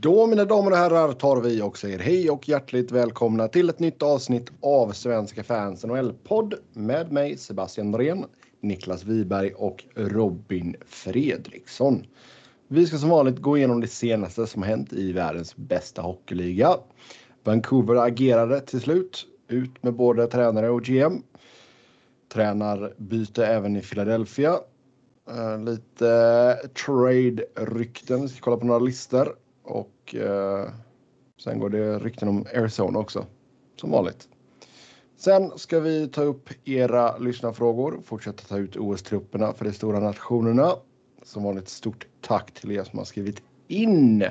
Då mina damer och herrar tar vi och säger hej och hjärtligt välkomna till ett nytt avsnitt av Svenska fans NHL-podd med mig Sebastian Norén, Niklas Wiberg och Robin Fredriksson. Vi ska som vanligt gå igenom det senaste som hänt i världens bästa hockeyliga. Vancouver agerade till slut ut med både tränare och GM. Tränarbyte även i Philadelphia. Eh, lite trade-rykten. Vi ska kolla på några listor. Och uh, sen går det rykten om Arizona också. Som vanligt. Sen ska vi ta upp era lyssnarfrågor. Fortsätta ta ut OS-trupperna för de stora nationerna. Som vanligt stort tack till er som har skrivit in.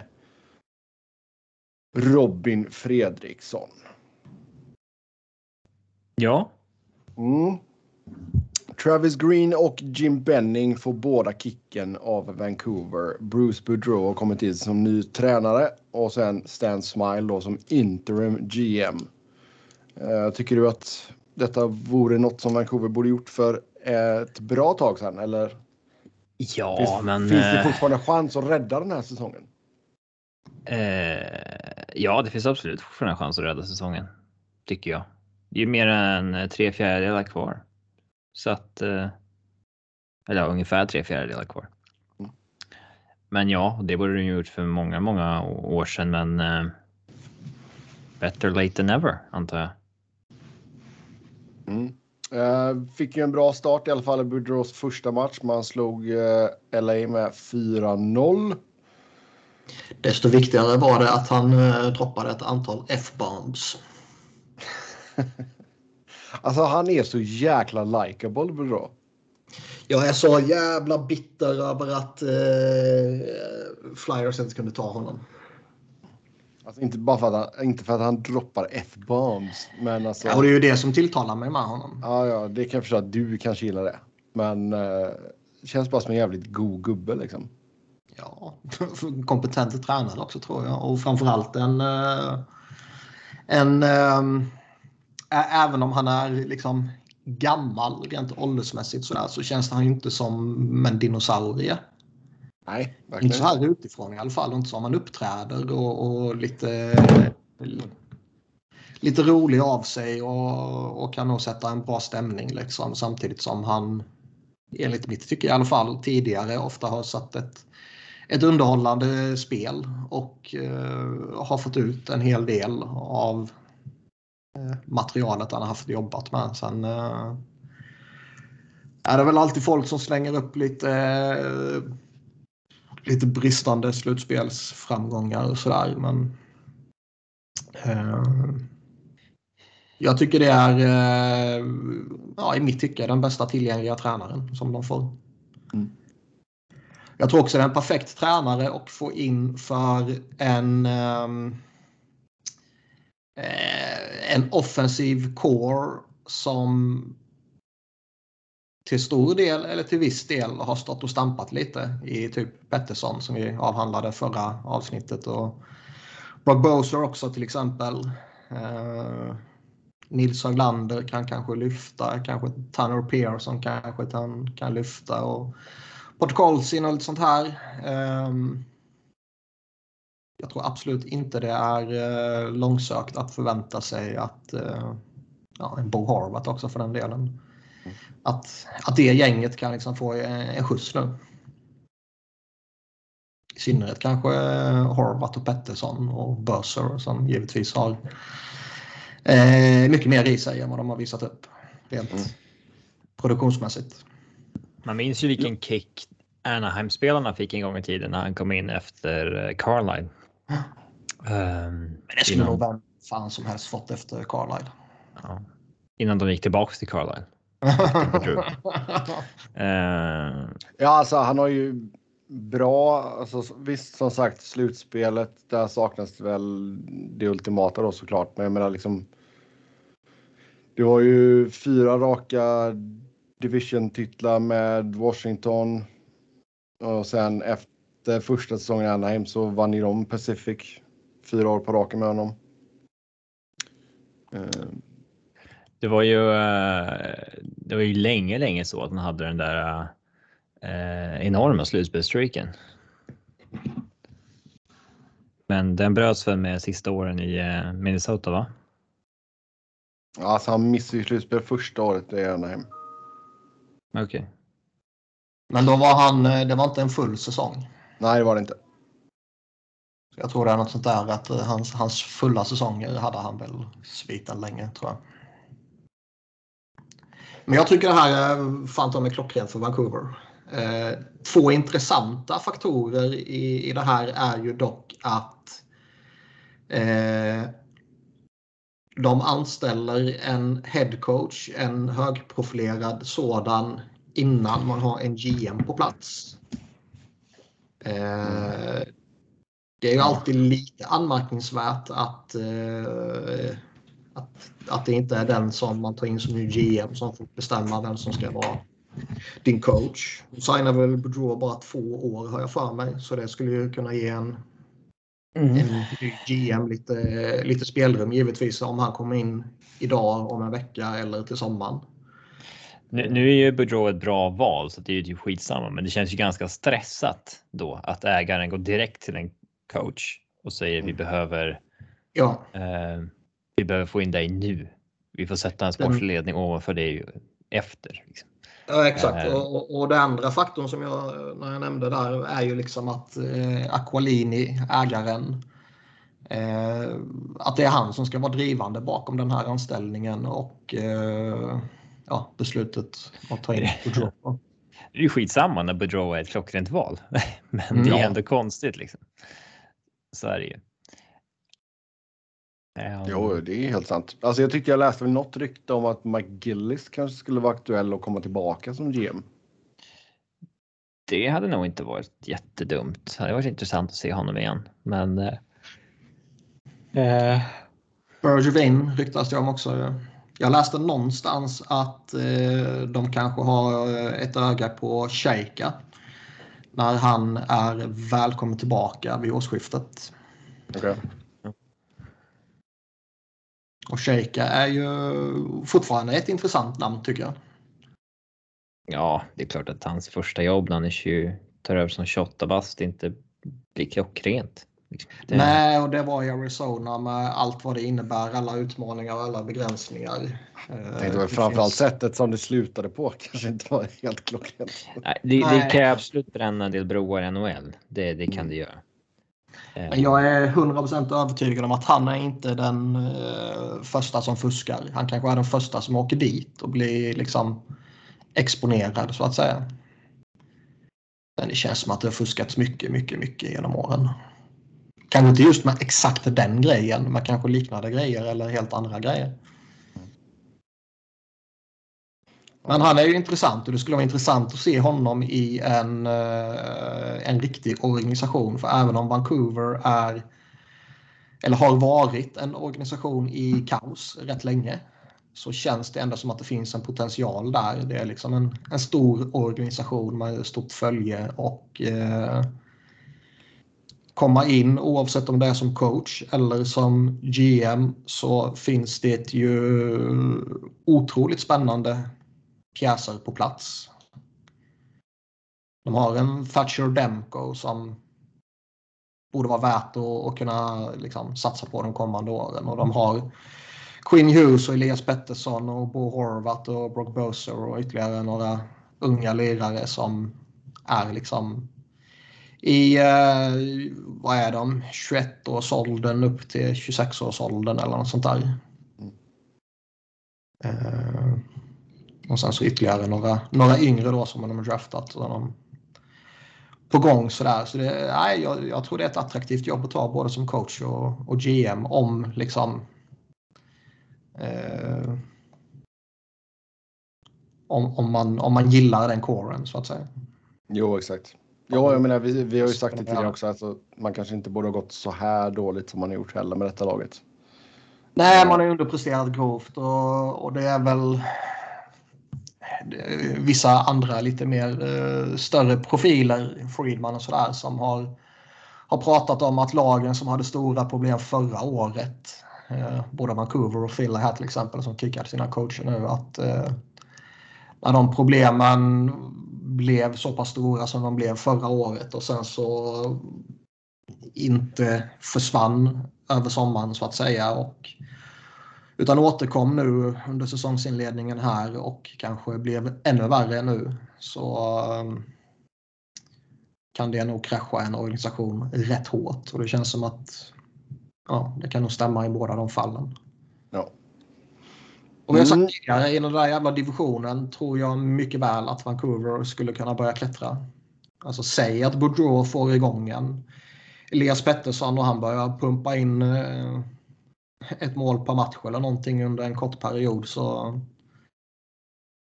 Robin Fredriksson. Ja. Mm. Travis Green och Jim Benning får båda kicken av Vancouver. Bruce Boudreau har kommit in som ny tränare och sen Stan Smile då som interim GM. Uh, tycker du att detta vore något som Vancouver borde gjort för ett bra tag sedan eller? Ja, finns, men. Finns det fortfarande chans att rädda den här säsongen? Eh, ja, det finns absolut fortfarande chans att rädda säsongen. Tycker jag. Det är mer än tre fjärdedelar kvar. Så att. Eh, eller ungefär tre fjärdedelar kvar. Mm. Men ja, det borde de gjort för många, många år sedan. Men. Eh, better late than never antar jag. Mm. Uh, fick ju en bra start i alla fall i Boudreaus första match. Man slog uh, LA med 4-0. Desto viktigare var det att han uh, droppade ett antal F-bombs. alltså han är så jäkla likeable Boudreau. Jag är så jävla bitter över att uh, Flyers inte kunde ta honom. Alltså inte bara för att han, inte för att han droppar F-bombs. Men alltså. Ja, och det är ju det som tilltalar mig med honom. Ja, ja, det kan jag förstå att du kanske gillar det. Men uh, känns bara som en jävligt god gubbe liksom. Ja, kompetent tränare också tror jag. Och framförallt en... Uh, en uh, även om han är liksom gammal rent åldersmässigt så, där, så känns han ju inte som en dinosaurie. Nej, verkligen. Inte så här utifrån i alla fall. Inte som han uppträder och, och lite, lite rolig av sig och, och kan nog sätta en bra stämning liksom. Samtidigt som han, enligt mitt tycke i alla fall, tidigare ofta har satt ett, ett underhållande spel och uh, har fått ut en hel del av materialet han har haft jobbat med. Sen uh, är det väl alltid folk som slänger upp lite lite bristande slutspelsframgångar och sådär. Men eh, jag tycker det är eh, ja, i mitt tycke den bästa tillgängliga tränaren som de får. Mm. Jag tror också det är en perfekt tränare att få in för en eh, Eh, en offensiv core som till stor del eller till viss del har stått och stampat lite i typ Pettersson som vi avhandlade förra avsnittet och Brock Bowser också till exempel. Eh, Nils Höglander kan kanske lyfta, kanske Tanner Pearson kanske kan, kan lyfta och Podkolzin och lite sånt här. Eh, jag tror absolut inte det är eh, långsökt att förvänta sig att eh, ja, en Bo Horvath också för den delen att, att det gänget kan liksom få en skjuts nu. I synnerhet kanske Horvath och Pettersson och Börser som givetvis har eh, mycket mer i sig än vad de har visat upp rent mm. produktionsmässigt. Man minns ju vilken kick Anaheim-spelarna fick en gång i tiden när han kom in efter Carlisle. Um, Men det skulle nog vem fan som helst fått efter Carlisle. Ja. Innan de gick tillbaka till Carlisle. uh... Ja, alltså han har ju bra, alltså, visst som sagt slutspelet, där saknas väl det ultimata då såklart. Men jag menar liksom. Du har ju fyra raka division-titlar med Washington. Och sen efter första säsongen i Anaheim så vann ju de Pacific fyra år på raken med honom. Uh, det var ju. Det var ju länge, länge så att han hade den där eh, enorma slutspelsstreaken. Men den bröts väl med sista åren i eh, Minnesota va? Ja, alltså han missade ju slutspel första året i Anaheim. Okej. Okay. Men då var han, det var inte en full säsong? Nej, det var det inte. Jag tror det är något sånt där att eh, hans, hans fulla säsonger hade han väl sviten länge tror jag. Men jag tycker det här är fan ta mig klockrent för Vancouver. Eh, två intressanta faktorer i, i det här är ju dock att eh, de anställer en headcoach, en högprofilerad sådan, innan man har en GM på plats. Eh, det är ju alltid lite anmärkningsvärt att eh, att, att det inte är den som man tar in som ny GM som får bestämma vem som ska vara din coach. Nu signar väl Boudreau bara två år har jag för mig. Så det skulle ju kunna ge en, mm. en ny GM lite, lite spelrum givetvis om han kommer in idag, om en vecka eller till sommaren. Nu, nu är ju Boudreau ett bra val så det är ju typ skitsamma, men det känns ju ganska stressat då att ägaren går direkt till en coach och säger vi behöver ja. eh, vi behöver få in dig nu. Vi får sätta en sportslig ledning ovanför dig efter. Liksom. Ja, exakt. Uh, och, och den andra faktorn som jag, när jag nämnde där är ju liksom att eh, Aqualini, ägaren, eh, att det är han som ska vara drivande bakom den här anställningen och eh, ja, beslutet att ta in Boudreau. Det är ju skitsamma när Boudreau är ett klockrent val, men det är ändå konstigt liksom. Så är det ju. Jo, det är helt sant. Alltså jag tyckte jag läste något rykte om att McGillis kanske skulle vara aktuell och komma tillbaka som GM. Det hade nog inte varit jättedumt. Det hade varit intressant att se honom igen, men. Eh... eh Bergevin ryktas det om också. Jag läste någonstans att eh, de kanske har ett öga på Sheika när han är välkommen tillbaka vid årsskiftet. Okay. Och Sheika är ju fortfarande ett intressant namn tycker jag. Ja, det är klart att hans första jobb när han är 20, tar över som 28 bast inte blir klockrent. Liksom. Det... Nej, och det var i Arizona med allt vad det innebär, alla utmaningar och alla begränsningar. Jag tänkte väl framförallt finns... sättet som det slutade på kanske inte var helt klockrent. Nej, det, det kan absolut bränna en del broar i NHL. Det, det kan det göra. Eh. Men jag är 100% övertygad om att han är inte den uh, första som fuskar. Han kanske är den första som åker dit och blir liksom exponerad så att säga. Men det känns som att det har fuskats mycket, mycket, mycket genom åren. Kanske inte just med exakt den grejen, men kanske liknande grejer eller helt andra grejer. Men han är ju intressant och det skulle vara intressant att se honom i en, eh, en riktig organisation. För även om Vancouver är eller har varit en organisation i kaos rätt länge så känns det ändå som att det finns en potential där. Det är liksom en, en stor organisation med stort följe och eh, komma in oavsett om det är som coach eller som GM så finns det ju otroligt spännande pjäser på plats. De har en Thatcher Demko som borde vara värt att, att kunna liksom, satsa på de kommande åren. Och de har Quinn Hughes och Elias Pettersson och Bo Horvath och Brock Boser och ytterligare några unga lirare som är liksom i, eh, vad är de, 21-årsåldern upp till 26-årsåldern eller något sånt där. Eh, och sen så ytterligare några, några yngre då som de har draftat. Så de, på gång sådär. Så det, nej, jag, jag, tror det är ett attraktivt jobb att ta både som coach och, och GM om liksom eh, om, om, man, om man gillar den kåren så att säga. Jo, exakt. Ja, jag menar, vi, vi har ju sagt det tidigare också. Alltså, man kanske inte borde ha gått så här dåligt som man har gjort heller med detta laget. Nej, man har underpresterat grovt och, och det är väl vissa andra lite mer eh, större profiler, Friedman och sådär, som har, har pratat om att lagen som hade stora problem förra året, eh, både Vancouver och Philly här till exempel, som kickade sina coacher nu, att eh, när de problemen blev så pass stora som de blev förra året och sen så inte försvann över sommaren så att säga. Och, utan återkom nu under säsongsinledningen här och kanske blev ännu värre nu. Så ehm, kan det nog krascha en organisation rätt hårt. Och det känns som att ja, det kan nog stämma i båda de fallen. Ja. Och vi har sagt mm. tidigare, i den där jävla divisionen tror jag mycket väl att Vancouver skulle kunna börja klättra. Alltså säg att Boudreau får igång en Elias Pettersson och han börjar pumpa in eh, ett mål per match eller någonting under en kort period så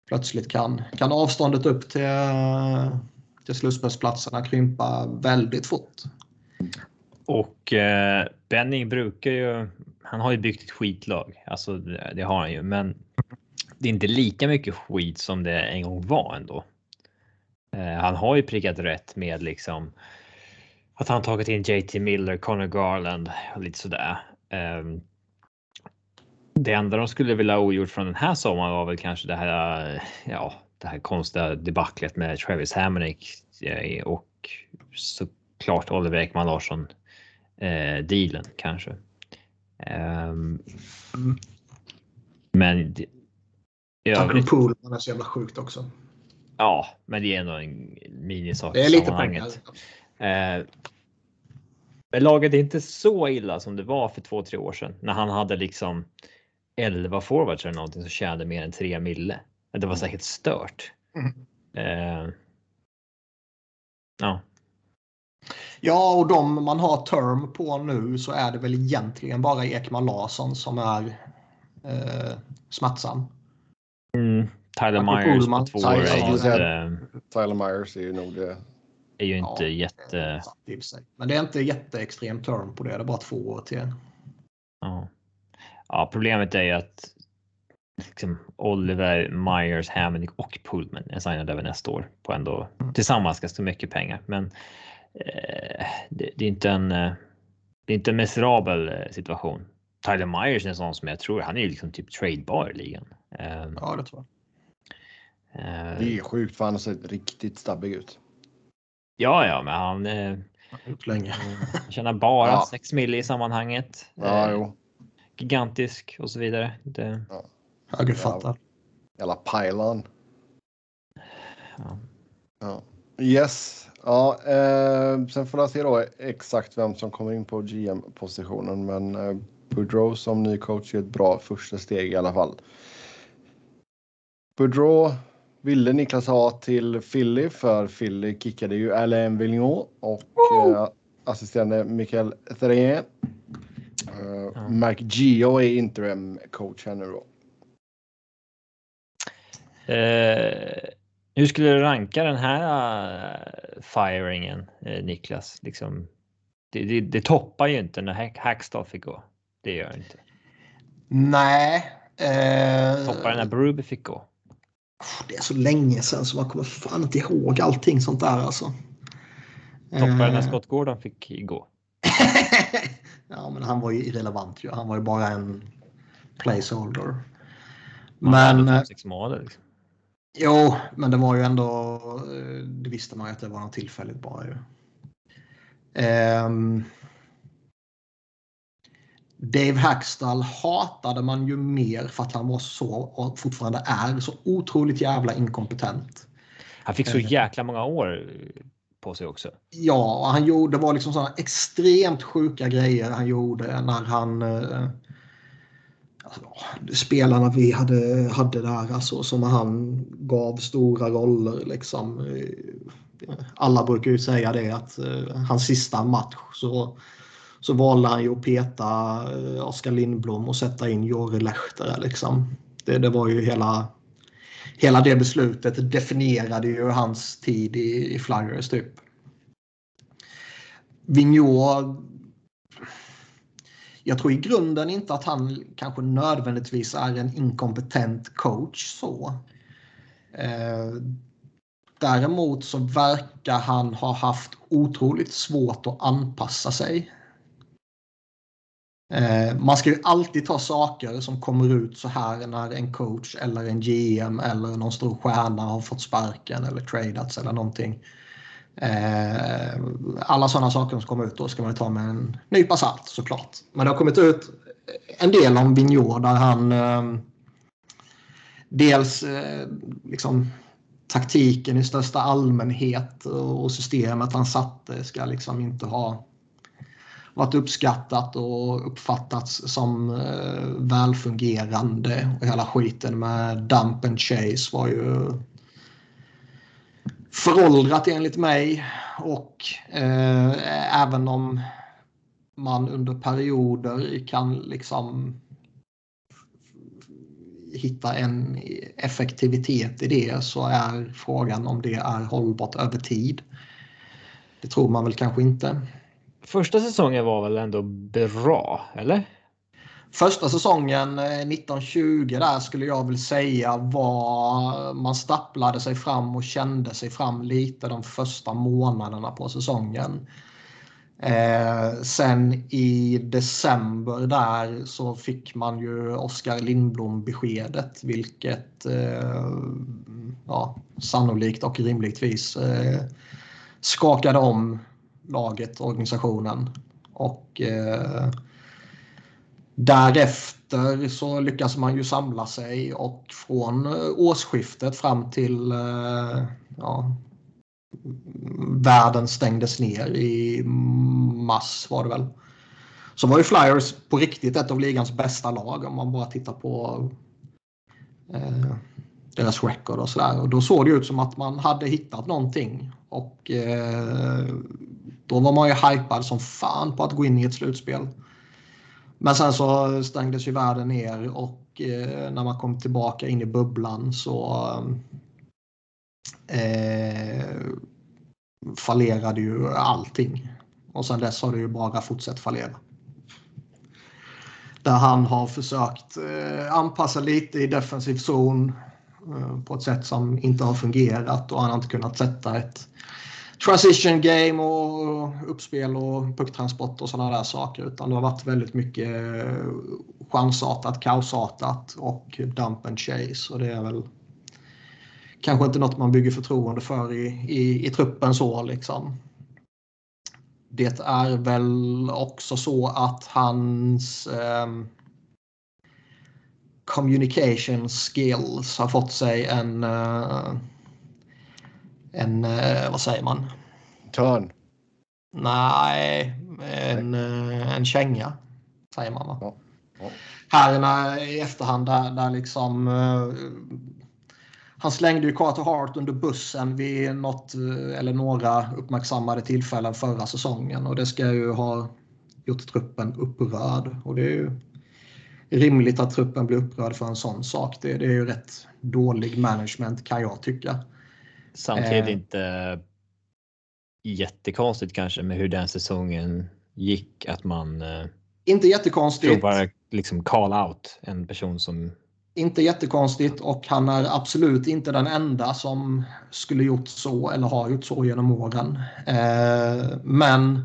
plötsligt kan, kan avståndet upp till, till slutspelsplatserna krympa väldigt fort. Och eh, Benning brukar ju, han har ju byggt ett skitlag, alltså det, har han ju, men det är inte lika mycket skit som det en gång var ändå. Eh, han har ju prickat rätt med liksom att han tagit in JT Miller, Connor Garland och lite sådär. Um, det enda de skulle vilja ha ogjort från den här sommaren var väl kanske det här, ja, det här konstiga debaclet med Travis Hamonic eh, och såklart Oliver Ekman Larsson eh, dealen kanske. Um, men. Taco Pool är så jävla sjukt också. Ja, men det är ändå en minisak. Det är lite pengar. Eh, men laget är inte så illa som det var för två, tre år sedan när han hade liksom 11 forwards eller någonting som tjänade mer än 3 mille. Det var säkert stört. Mm. Eh, ja. Ja, och de man har term på nu så är det väl egentligen bara Ekman Larsson som är eh, smärtsam. Mm. Tyler Myers på två år är inte... Tyler Myers är ju nog det är ju inte ja, jätte... Men det är inte jätteextrem term på det. Det är bara två år till. Ja. ja, problemet är ju att liksom Oliver, Myers, Hammond och Pullman är signade över nästa år på ändå mm. tillsammans ganska mycket pengar. Men eh, det, det, är inte en. Eh, det är inte en miserabel eh, situation. Tyler Myers är en sån som jag tror han är ju liksom typ tradebar i ligan. Eh, ja, det tror jag. Eh, det är sjukt för han har sett riktigt stabbig ut. Ja, ja, men han. Eh, länge. tjänar bara ja. 6 mil i sammanhanget. Ja, jo. Gigantisk och så vidare. Det... Ja. Högerfattad. Jävla pylon. Ja. ja. Yes. Ja, eh, sen får jag se då exakt vem som kommer in på GM-positionen. Men eh, Boudreau som ny coach är ett bra första steg i alla fall. Boudreau ville Niklas ha till Philly för Philly kickade ju Alain Vignon och eh, assisterande Mikael Therrien. Uh, mm. Mark Gio är interim coach här nu då. Uh, hur skulle du ranka den här uh, firingen, uh, Niklas? Liksom, det, det, det, toppar ju inte när Hackstall fick gå. Det gör det inte. Nej. Toppar den när Bruby fick gå. Det är så länge sedan så man kommer fan inte ihåg allting sånt där alltså. Toppade när eh. Scott Gordon fick gå. ja, men han var ju irrelevant ju. Han var ju bara en placeholder. Men... Han sex månader liksom. Jo, men det var ju ändå... Eh, det visste man ju att det var något tillfälligt bara ju. Um, Dave Hackstall hatade man ju mer för att han var så och fortfarande är så otroligt jävla inkompetent. Han fick så eh. jäkla många år på sig också. Ja, han gjorde, det var liksom sådana extremt sjuka grejer han gjorde när han... Alltså, spelarna vi hade, hade där, alltså, som han gav stora roller. Liksom. Eh, alla brukar ju säga det att eh, hans sista match så så valde han ju att peta eh, Oskar Lindblom och sätta in Jori Lehtere. Liksom. Det, det var ju hela, hela det beslutet definierade ju hans tid i, i Flyers typ. Vigneault jag tror i grunden inte att han kanske nödvändigtvis är en inkompetent coach så. Eh, däremot så verkar han ha haft otroligt svårt att anpassa sig Eh, man ska ju alltid ta saker som kommer ut så här när en coach eller en GM eller någon stor stjärna har fått sparken eller tradats eller någonting. Eh, alla sådana saker som kommer ut då ska man ta med en nypa salt såklart. Men det har kommit ut en del om Vigneault där han eh, dels eh, liksom taktiken i största allmänhet och systemet han satte ska liksom inte ha varit uppskattat och uppfattats som eh, välfungerande. Och hela skiten med Dump and Chase var ju föråldrat enligt mig. Och eh, även om man under perioder kan liksom hitta en effektivitet i det så är frågan om det är hållbart över tid. Det tror man väl kanske inte. Första säsongen var väl ändå bra, eller? Första säsongen eh, 1920 där skulle jag väl säga var man stapplade sig fram och kände sig fram lite de första månaderna på säsongen. Eh, sen i december där så fick man ju Oskar Lindblom beskedet vilket eh, ja, sannolikt och rimligtvis eh, skakade om laget, organisationen. Och eh, därefter så lyckas man ju samla sig och från eh, årsskiftet fram till eh, ja, världen stängdes ner i mars var det väl. Så var ju Flyers på riktigt ett av ligans bästa lag om man bara tittar på eh, deras record och sådär. Och då såg det ut som att man hade hittat någonting. Och eh, då var man ju hypad som fan på att gå in i ett slutspel. Men sen så stängdes ju världen ner och eh, när man kom tillbaka in i bubblan så eh, fallerade ju allting. Och sen dess har det ju bara fortsatt fallera. Där han har försökt eh, anpassa lite i defensiv zon eh, på ett sätt som inte har fungerat och han har inte kunnat sätta ett transition game och uppspel och pucktransport och sådana där saker utan det har varit väldigt mycket eh, chansartat, kaosartat och dump and chase och det är väl kanske inte något man bygger förtroende för i, i, i truppen så liksom. Det är väl också så att hans eh, communication skills har fått sig en eh, en, eh, vad säger man? Törn? Nej, en, eh, en känga säger man va? Ja. Ja. Här i efterhand där, där liksom eh, han slängde ju Carter Hart under bussen vid något eller några uppmärksammade tillfällen förra säsongen och det ska ju ha gjort truppen upprörd. Och det är ju rimligt att truppen blir upprörd för en sån sak. Det, det är ju rätt dålig management kan jag tycka. Samtidigt eh. inte jättekonstigt kanske med hur den säsongen gick att man. Eh, inte jättekonstigt. Provar liksom call out en person som. Inte jättekonstigt och han är absolut inte den enda som skulle gjort så eller har gjort så genom åren. Eh, men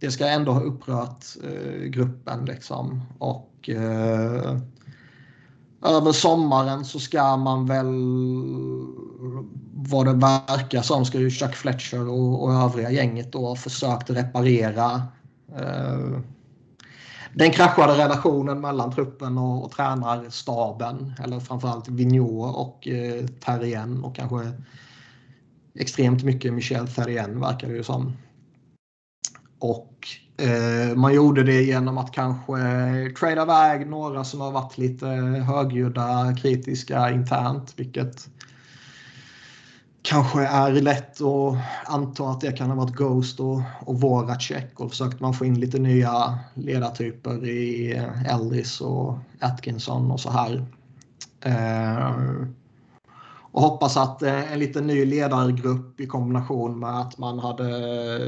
det ska ändå ha upprört eh, gruppen liksom och eh, över sommaren så ska man väl vad det verkar som ska ju Chuck Fletcher och, och övriga gänget då ha försökt reparera eh, den kraschade relationen mellan truppen och, och tränarstaben. Eller framförallt Vigneault och eh, Therrien och kanske extremt mycket Michel Therrien verkar det ju som. Och eh, man gjorde det genom att kanske trada iväg några som har varit lite högljudda, kritiska internt, vilket kanske är lätt att anta att det kan ha varit Ghost och, och Voracek och försökt man få in lite nya ledartyper i eh, Ellis och Atkinson och så här. Eh, och hoppas att eh, en liten ny ledargrupp i kombination med att man hade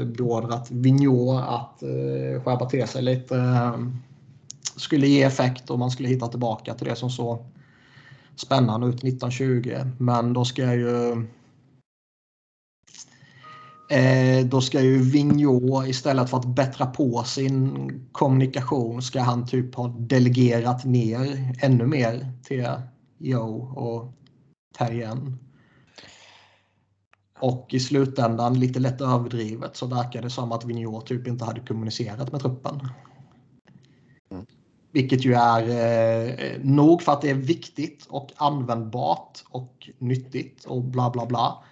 beordrat Vigneault att eh, skärpa till sig lite eh, skulle ge effekt och man skulle hitta tillbaka till det som så spännande ut 1920. Men då ska ju Eh, då ska ju Vigneault istället för att bättra på sin kommunikation ska han typ ha delegerat ner ännu mer till Joe och Terrien. Och i slutändan, lite lätt överdrivet, så verkar det som att Vigneault typ inte hade kommunicerat med truppen. Mm. Vilket ju är eh, nog för att det är viktigt och användbart och nyttigt och bla bla bla.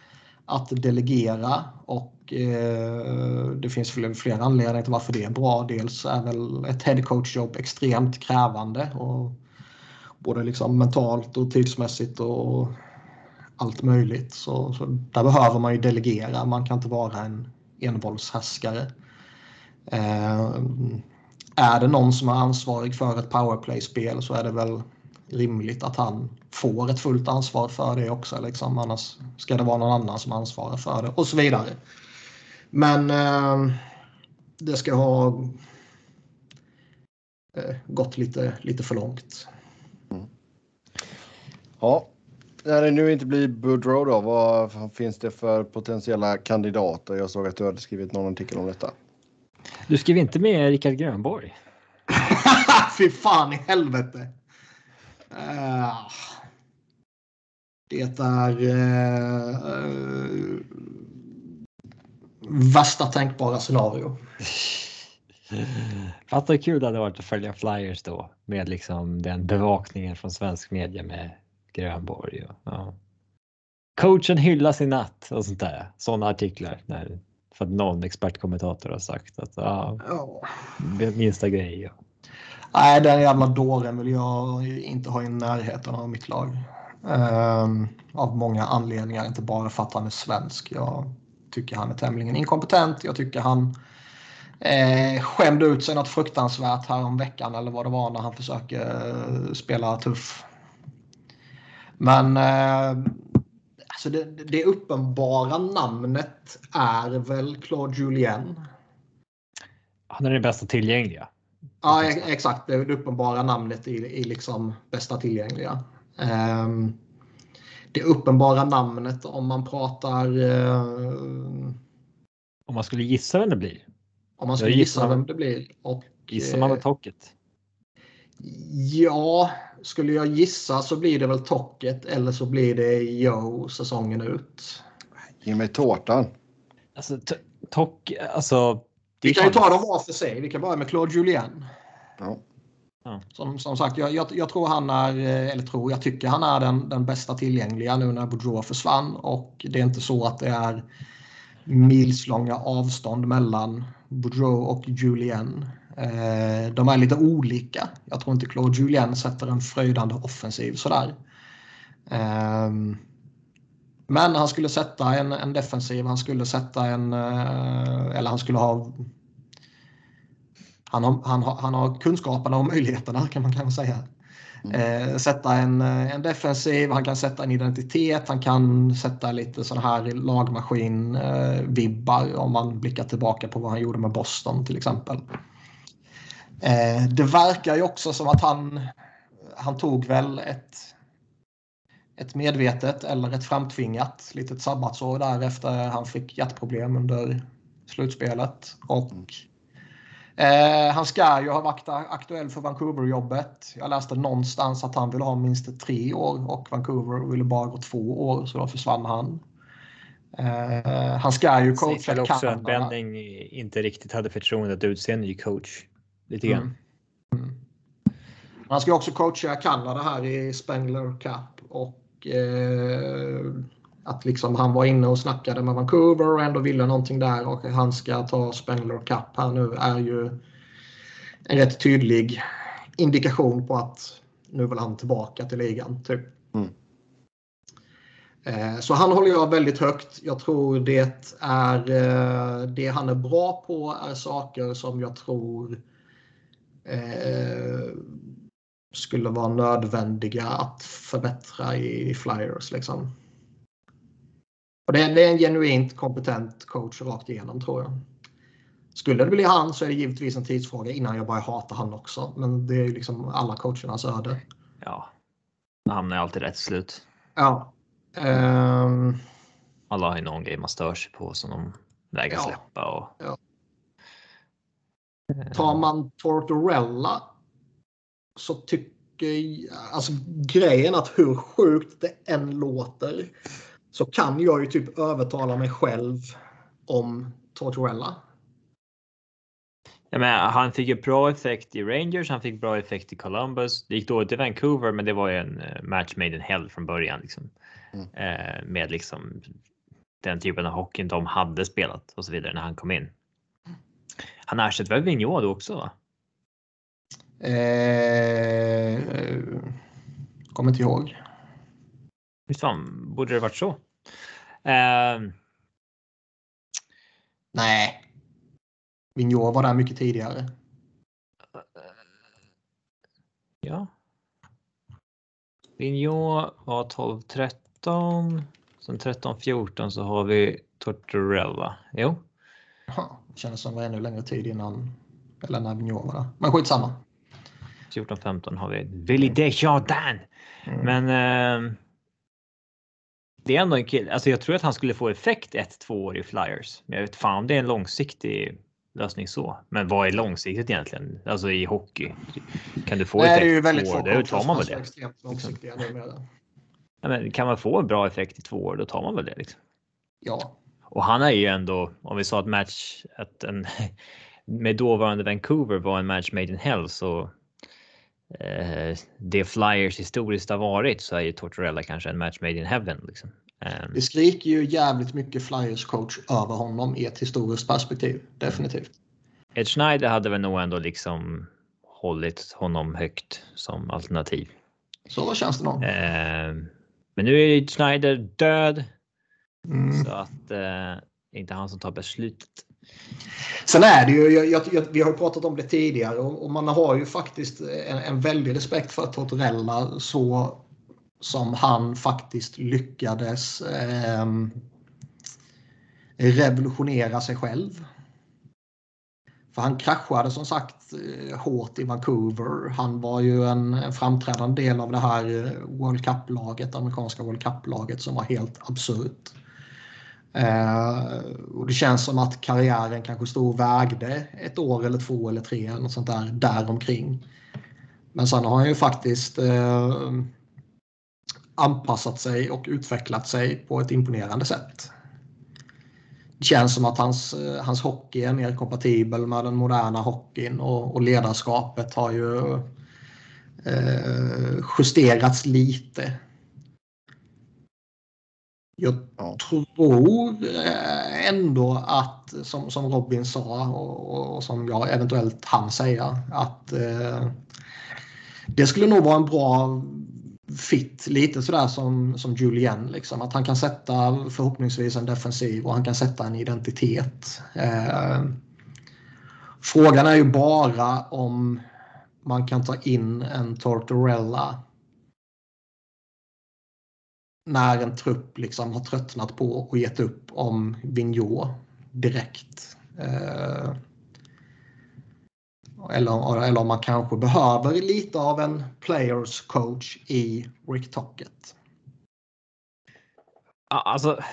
Att delegera och eh, det finns flera, anledningar till varför det är bra. Dels är väl ett headcoach-jobb extremt krävande. Och både liksom mentalt och tidsmässigt och allt möjligt. Så, så där behöver man ju delegera. Man kan inte vara en envåldshärskare. Eh, är det någon som är ansvarig för ett powerplay-spel så är det väl rimligt att han får ett fullt ansvar för det också. Liksom. Annars ska det vara någon annan som ansvarar för det och så vidare. Men eh, det ska ha eh, gått lite, lite för långt. Mm. Ja, när det nu inte blir Boudreau då, vad finns det för potentiella kandidater? Jag såg att du hade skrivit någon artikel om detta. Du skrev inte med Rickard Grönborg? Fy fan i helvete! Uh, det är uh, värsta tänkbara scenario. Fatta hur kul det hade varit att följa Flyers då med liksom den bevakningen från svensk media med Grönborg. Och, ja. Coachen hyllas i natt och sånt där. Sådana artiklar. När, för att någon expertkommentator har sagt att ja, minsta grej. Ja. Nej, den jävla dåren vill jag inte ha i närheten av mitt lag. Um, av många anledningar, inte bara för att han är svensk. Jag tycker han är tämligen inkompetent. Jag tycker han eh, skämde ut sig något fruktansvärt här veckan eller vad det var när han försöker eh, spela tuff. Men eh, alltså det, det uppenbara namnet är väl Claude Julien. Han är den bästa tillgängliga. Ja, exakt. Det uppenbara namnet i, i liksom bästa tillgängliga. Um, det uppenbara namnet om man pratar... Uh, om man skulle gissa vem det blir? Om man skulle gissa vem det blir. Och, gissar man med Tocket? Ja, skulle jag gissa så blir det väl Tocket eller så blir det Joe säsongen ut. Ge mig tårtan. Alltså, Tock, alltså vi kan ju ta dem var för sig. Vi kan börja med Claude Julien. Ja. Som, som sagt, jag, jag, jag, tror han är, eh, eller tror, jag tycker han är den, den bästa tillgängliga nu när Boudreau försvann. Och det är inte så att det är milslånga avstånd mellan Boudreau och Julien. Eh, de är lite olika. Jag tror inte Claude Julien sätter en fröjdande offensiv sådär. Eh, men han skulle sätta en, en defensiv, han skulle sätta en, eh, eller han skulle ha han har, han, har, han har kunskaperna och möjligheterna kan man kanske säga. Mm. Eh, sätta en, en defensiv, han kan sätta en identitet, han kan sätta lite sån här lagmaskin-vibbar eh, om man blickar tillbaka på vad han gjorde med Boston till exempel. Eh, det verkar ju också som att han, han tog väl ett ett medvetet eller ett framtvingat litet sabbatsår där efter han fick hjärtproblem under slutspelet. Och eh, han ska ju ha varit aktuell för Vancouver-jobbet. Jag läste någonstans att han ville ha minst tre år och Vancouver ville bara gå två år så då försvann han. Eh, han ska ju coacha Kanada. också att Benning inte riktigt hade förtroende att utse en ny coach. Lite grann. Mm. Mm. Han ska också coacha Kanada här i Spengler Cup och eh, att liksom han var inne och snackade med Vancouver och ändå ville någonting där och han ska ta Spengler Cup här nu är ju en rätt tydlig indikation på att nu vill han tillbaka till ligan. Typ. Mm. Eh, så han håller jag väldigt högt. Jag tror det är eh, det han är bra på är saker som jag tror eh, skulle vara nödvändiga att förbättra i Flyers. Liksom. Och det, är, en genuint kompetent coach rakt igenom tror jag. Skulle det bli han så är det givetvis en tidsfråga innan jag börjar hata han också. Men det är liksom alla coachernas öde. Ja, han hamnar alltid rätt slut. Ja. Um... Alla har ju någon grej man stör sig på som de vägrar ja. släppa. Och... Ja. Tar man Tortorella så tycker jag, alltså grejen att hur sjukt det än låter så kan jag ju typ övertala mig själv om Tortorella. Ja, men han fick ju bra effekt i Rangers, han fick bra effekt i Columbus. Det gick dåligt i Vancouver, men det var ju en eh, match made in hell från början. Liksom. Mm. Eh, med liksom den typen av hockey de hade spelat och så vidare när han kom in. Han ersatte väl Vigneault också? Va? Eh, kommer inte ihåg. Visst fan, borde det varit så? Eh, nej. Vigneault var där mycket tidigare. Ja. Vigneault var 12-13. Sen 13-14 så har vi Tortorella. Jo. Ja, det kändes som det var ännu längre tid innan. Eller när Vigneault var där. Men skitsamma. 14-15 har vi Willy Desjardins. Mm. Men eh, det är ändå en kille. Alltså jag tror att han skulle få effekt ett, två år i Flyers. Men jag vet fan om det är en långsiktig lösning så. Men vad är långsiktigt egentligen? Alltså i hockey. Kan du få Nej, effekt det är ju väldigt två år, då tar man väl det. Långsiktiga liksom. ja, men kan man få en bra effekt i två år, då tar man väl det. Liksom. Ja. Och han är ju ändå, om vi sa att match, att en med dåvarande Vancouver var en match made in hell så eh, det Flyers historiskt har varit så är ju Tortorella kanske en match made in heaven. Liksom. Um, det skriker ju jävligt mycket Flyers coach över honom i ett historiskt perspektiv. Definitivt. Ed Schneider hade väl nog ändå liksom hållit honom högt som alternativ. Så känns det nog. Eh, men nu är Schneider död. Mm. Så att eh, inte han som tar beslutet. Sen är det ju, jag, jag, vi har pratat om det tidigare och, och man har ju faktiskt en, en väldig respekt för Tortorella så som han faktiskt lyckades eh, revolutionera sig själv. För han kraschade som sagt eh, hårt i Vancouver. Han var ju en, en framträdande del av det här eh, World Cup-laget, amerikanska World Cup-laget som var helt absurt. Eh, och det känns som att karriären kanske stod och vägde ett år eller två eller tre eller något sånt där däromkring. Men sen har han ju faktiskt eh, anpassat sig och utvecklat sig på ett imponerande sätt. Det känns som att hans, eh, hans hockey är mer kompatibel med den moderna hockeyn och, och ledarskapet har ju eh, justerats lite jag ja. tror eh, ändå att, som, som Robin sa och, och som jag eventuellt hann säga, att eh, det skulle nog vara en bra fit, lite sådär som, som Julien. Liksom. Att han kan sätta förhoppningsvis en defensiv och han kan sätta en identitet. Eh, frågan är ju bara om man kan ta in en Tortorella när en trupp liksom har tröttnat på och gett upp om Vigneault direkt. Eh, eller, eller om man kanske behöver lite av en players coach i Rick Tocket. Alltså.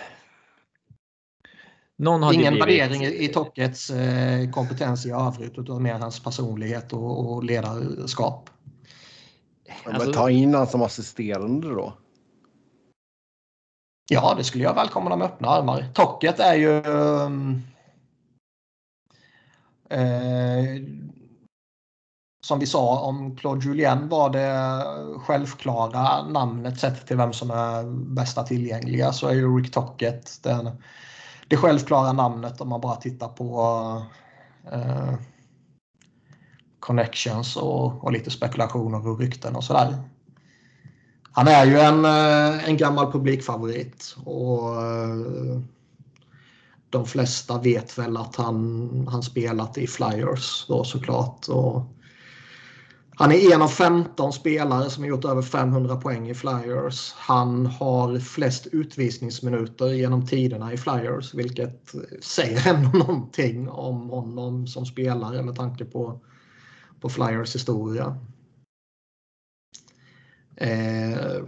Ingen värdering i, Tockets eh, kompetens i övrigt utan mer hans personlighet och, och ledarskap. Alltså, ta in honom som assisterande då. Ja, det skulle jag välkomna med öppna armar. Tocket är ju... Um, eh, som vi sa om Claude Julien var det självklara namnet sett till vem som är bästa tillgängliga så är ju Rick Tocket den, det självklara namnet om man bara tittar på eh, connections och, och lite spekulationer och rykten och sådär. Han är ju en, eh, en gammal publikfavorit och eh, de flesta vet väl att han, han spelat i Flyers då såklart. Och han är en av 15 spelare som har gjort över 500 poäng i Flyers. Han har flest utvisningsminuter genom tiderna i Flyers vilket säger ändå någonting om honom som spelare med tanke på, på Flyers historia. Eh,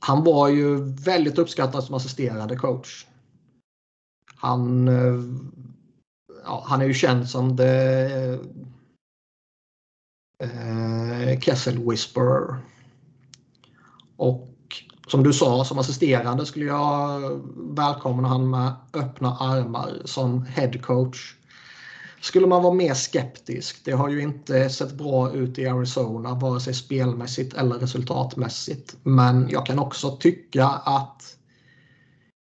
han var ju väldigt uppskattad som assisterande coach. Han, eh, ja, han är ju känd som the eh, Kessel Whisperer. Och som du sa, som assisterande skulle jag välkomna honom med öppna armar som head coach. Skulle man vara mer skeptisk, det har ju inte sett bra ut i Arizona, vare sig spelmässigt eller resultatmässigt. Men jag kan också tycka att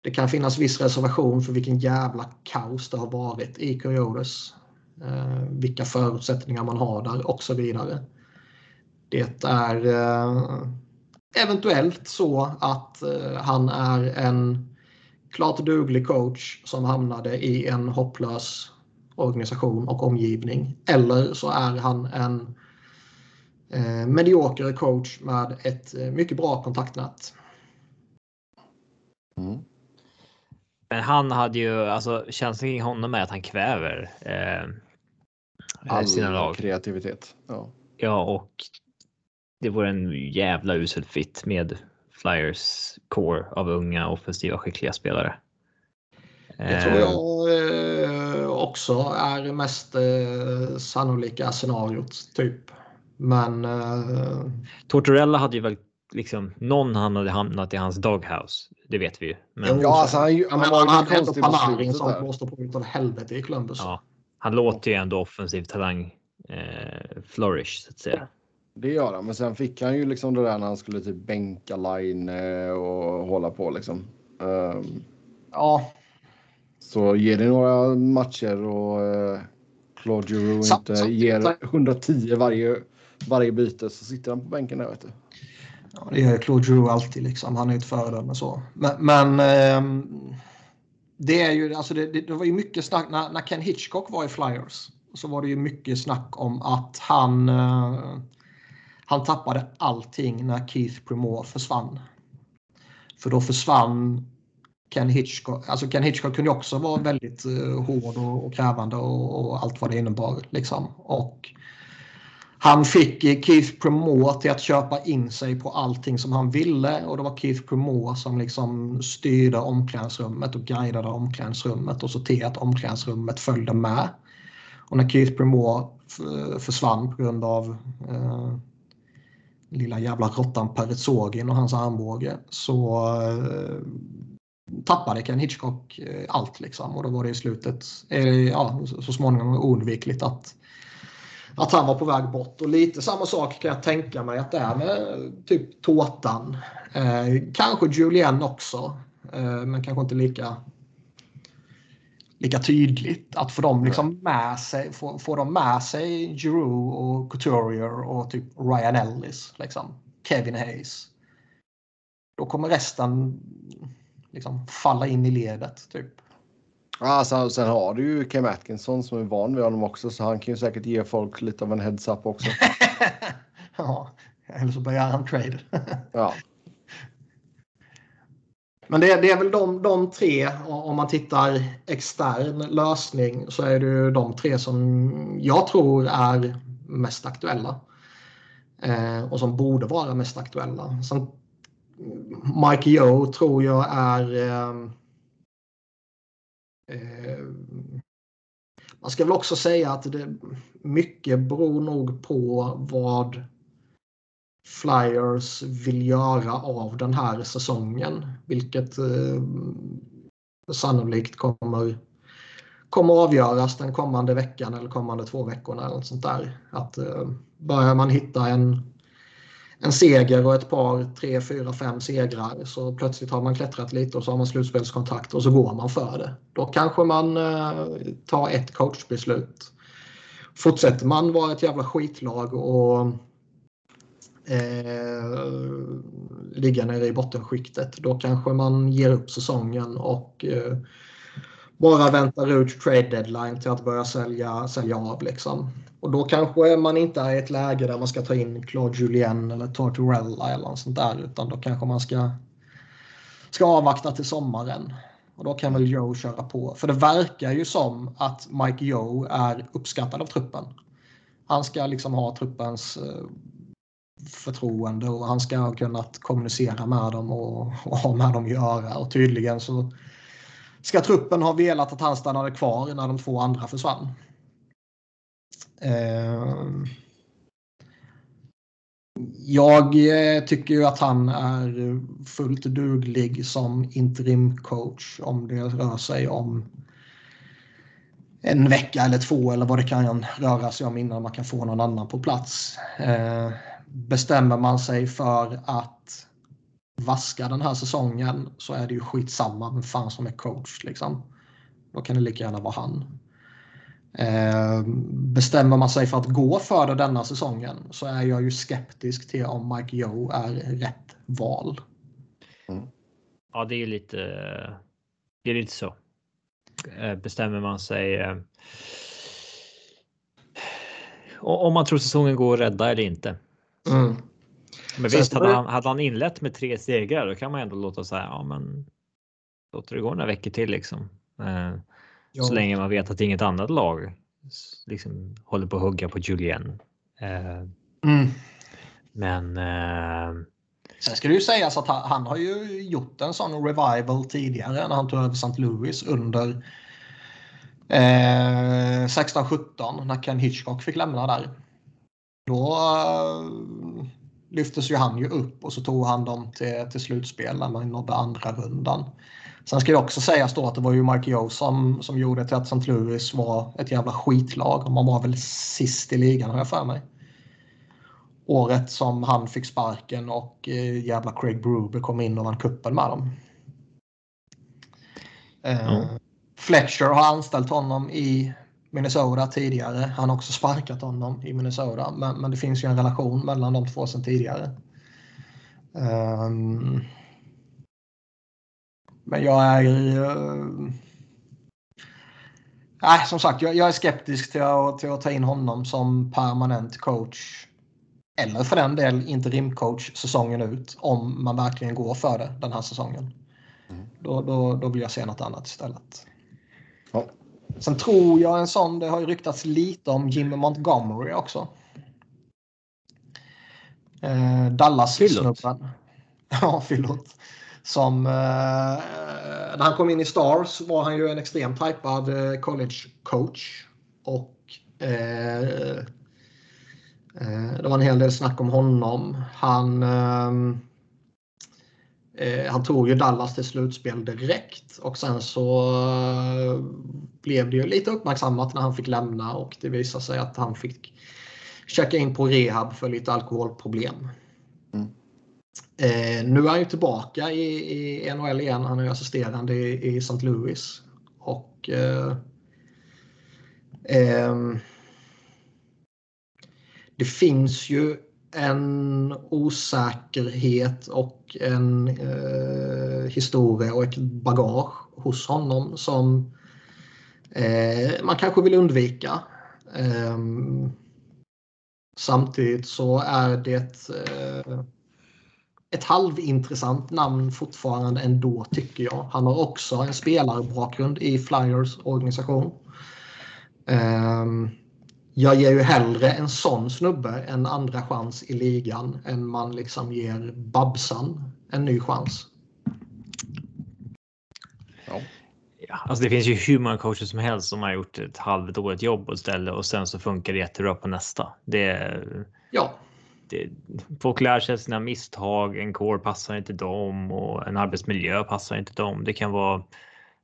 det kan finnas viss reservation för vilken jävla kaos det har varit i Coyotes. Eh, vilka förutsättningar man har där och så vidare. Det är eh, eventuellt så att eh, han är en klart duglig coach som hamnade i en hopplös organisation och omgivning. Eller så är han en eh, medioker coach med ett eh, mycket bra kontaktnät. Mm. Men han hade ju, alltså känslan kring honom är att han kväver eh, All sina lag. kreativitet. Ja. ja, och det vore en jävla usel fit med Flyers core av unga offensiva skickliga spelare. Det tror jag eh, också är mest eh, sannolika scenariot typ. Men. Eh, Tortorella hade ju väl liksom någon han hade hamnat i hans doghouse. Det vet vi ju. Men... Ja, alltså, han, han, han, han hade ändå Panarin som blåste på utav helvete i Columbus. Ja, han låter ju ändå offensiv talang eh, flourish så att säga. Det gör han, men sen fick han ju liksom det där när han skulle typ bänka line och hålla på liksom. Um, ja. Så ger det några matcher och uh, Claude Giroux inte ger 110 varje, varje byte så sitter han på bänken där vet du. Ja, det gör Claude Giroux alltid liksom. Han är ett föredöme så. Men, men um, det är ju alltså det, det, det, var ju mycket snack när, när Ken Hitchcock var i Flyers så var det ju mycket snack om att han uh, han tappade allting när Keith Primore försvann. För då försvann Ken Hitchcock. Alltså Ken Hitchcock kunde också vara väldigt uh, hård och, och krävande och, och, allt vad det innebar. Liksom. Och han fick eh, Keith Primore till att köpa in sig på allting som han ville och det var Keith Primore som liksom styrde omklädningsrummet och guidade omklädningsrummet och såg till att omklädningsrummet följde med. Och när Keith Primore försvann på grund av uh, lilla jävla råttan Peretzogin och hans armbåge så uh, tappade Ken Hitchcock eh, allt liksom och då var det i slutet, eh, ja, så småningom oundvikligt att att han var på väg bort. Och lite samma sak kan jag tänka mig att det är med typ Tårtan. Eh, kanske Julien också. Eh, men kanske inte lika lika tydligt. Att få dem liksom med sig, få, få dem med sig Giroux och Couturier och typ Ryan Ellis. Liksom. Kevin Hayes. Då kommer resten liksom falla in i ledet. Typ. Ja, sen, har du ju Kim Atkinson som är van vid honom också så han kan ju säkert ge folk lite av en heads-up också. ja, eller så börjar han trade. ja. Men det, det, är väl de, de tre, om man tittar extern lösning, så är det de tre som jag tror är mest aktuella. Eh, och som borde vara mest aktuella. Sen, Mike Yo tror jag är... Eh, man ska väl också säga att det, mycket beror nog på vad Flyers vill göra av den här säsongen. Vilket eh, sannolikt kommer, kommer avgöras den kommande veckan eller kommande två veckorna. Eller något sånt där. Att, eh, börjar man hitta en, en seger och ett par, tre, fyra, fem segrar så plötsligt har man klättrat lite och så har man slutspelskontakt och så går man för det. Då kanske man eh, tar ett coachbeslut. Fortsätter man vara ett jävla skitlag och eh, ligga nere i bottenskiktet. Då kanske man ger upp säsongen och eh, bara väntar ut trade deadline till att börja sälja, sälja av. Liksom. Och då kanske man inte är i ett läge där man ska ta in Claude Julien eller Tortorella eller något sånt där. Utan då kanske man ska, ska avvakta till sommaren. Och då kan väl Joe köra på. För det verkar ju som att Mike Joe är uppskattad av truppen. Han ska liksom ha truppens eh, förtroende och han ska ha kunnat kommunicera med dem och, och ha med dem att göra. Och tydligen så ska truppen ha velat att han stannade kvar när de två andra försvann. Eh, jag eh, tycker ju att han är fullt duglig som interimcoach om det rör sig om en vecka eller två eller vad det kan röra sig om innan man kan få någon annan på plats. Eh, bestämmer man sig för att vaska den här säsongen så är det ju skitsamma vem fan som är coach. Liksom. Då kan det lika gärna vara han. Eh, bestämmer man sig för att gå för det denna säsongen så är jag ju skeptisk till om Mike Joe är rätt val. Mm. Ja, det är lite. Det är lite så. Eh, bestämmer man sig. Eh, om man tror säsongen går att rädda eller inte. Mm. Men visst, hade han, hade han inlett med tre segrar, då kan man ändå låta säga ja, men låter det gå några veckor till liksom. Eh, så länge man vet att inget annat lag liksom håller på att hugga på Julien. Eh, mm. Men. Eh, Sen ska det ju sägas att han, han, har ju gjort en sån revival tidigare när han tog över St. Louis under eh, 16-17 när Ken Hitchcock fick lämna där. Då uh, lyftes ju han ju upp och så tog han dem till, till slutspel när man nådde andra rundan. Sen ska det också sägas då att det var ju Mark som, som gjorde till att St. Louis var ett jävla skitlag. Man var väl sist i ligan har jag för mig. Året som han fick sparken och eh, jävla Craig Bruber kom in och vann kuppen med dem. Eh, mm. Fletcher har anställt honom i Minnesota tidigare. Han har också sparkat honom i Minnesota. Men, men det finns ju en relation mellan de två sedan tidigare. Um, men jag är... Nej, som sagt, jag, jag, är skeptisk till att, till att ta in honom som permanent coach. Eller för den del interimcoach säsongen ut. Om man verkligen går för det den här säsongen. Mm. Då, då, då vill jag se något annat istället. Ja. Sen tror jag en sån, det har ju ryktats lite om Jimmy Montgomery också. Eh, Dallas-snubben. Ja, förlåt. Som, eh, när han kom in i Stars var han ju en extremt hypad eh, college coach. Och eh, eh, det var en hel del snack om honom. Han, eh, eh han tog ju Dallas till slutspel direkt och sen så eh, blev det ju lite uppmärksammat när han fick lämna och det visade sig att han fick checka in på rehab för lite alkoholproblem. Eh, nu är han ju tillbaka i, i NHL igen. Han är assisterande i, i St. Louis. Och eh, eh, Det finns ju en osäkerhet och en eh, historia och ett bagage hos honom som eh, man kanske vill undvika. Ehm, samtidigt så är det eh, ett halvintressant namn fortfarande ändå tycker jag. Han har också en spelarbakgrund i Flyers organisation. Um, jag ger ju hellre en sån snubbe en andra chans i ligan än man liksom ger Babsan en ny chans. Ja. Ja, alltså det finns ju hur många coacher som helst som har gjort ett ett jobb på ett ställe och sen så funkar det jättebra på nästa. Det, ja det, folk lär sig sina misstag. En kår passar inte dem och en arbetsmiljö passar inte dem. Det kan vara.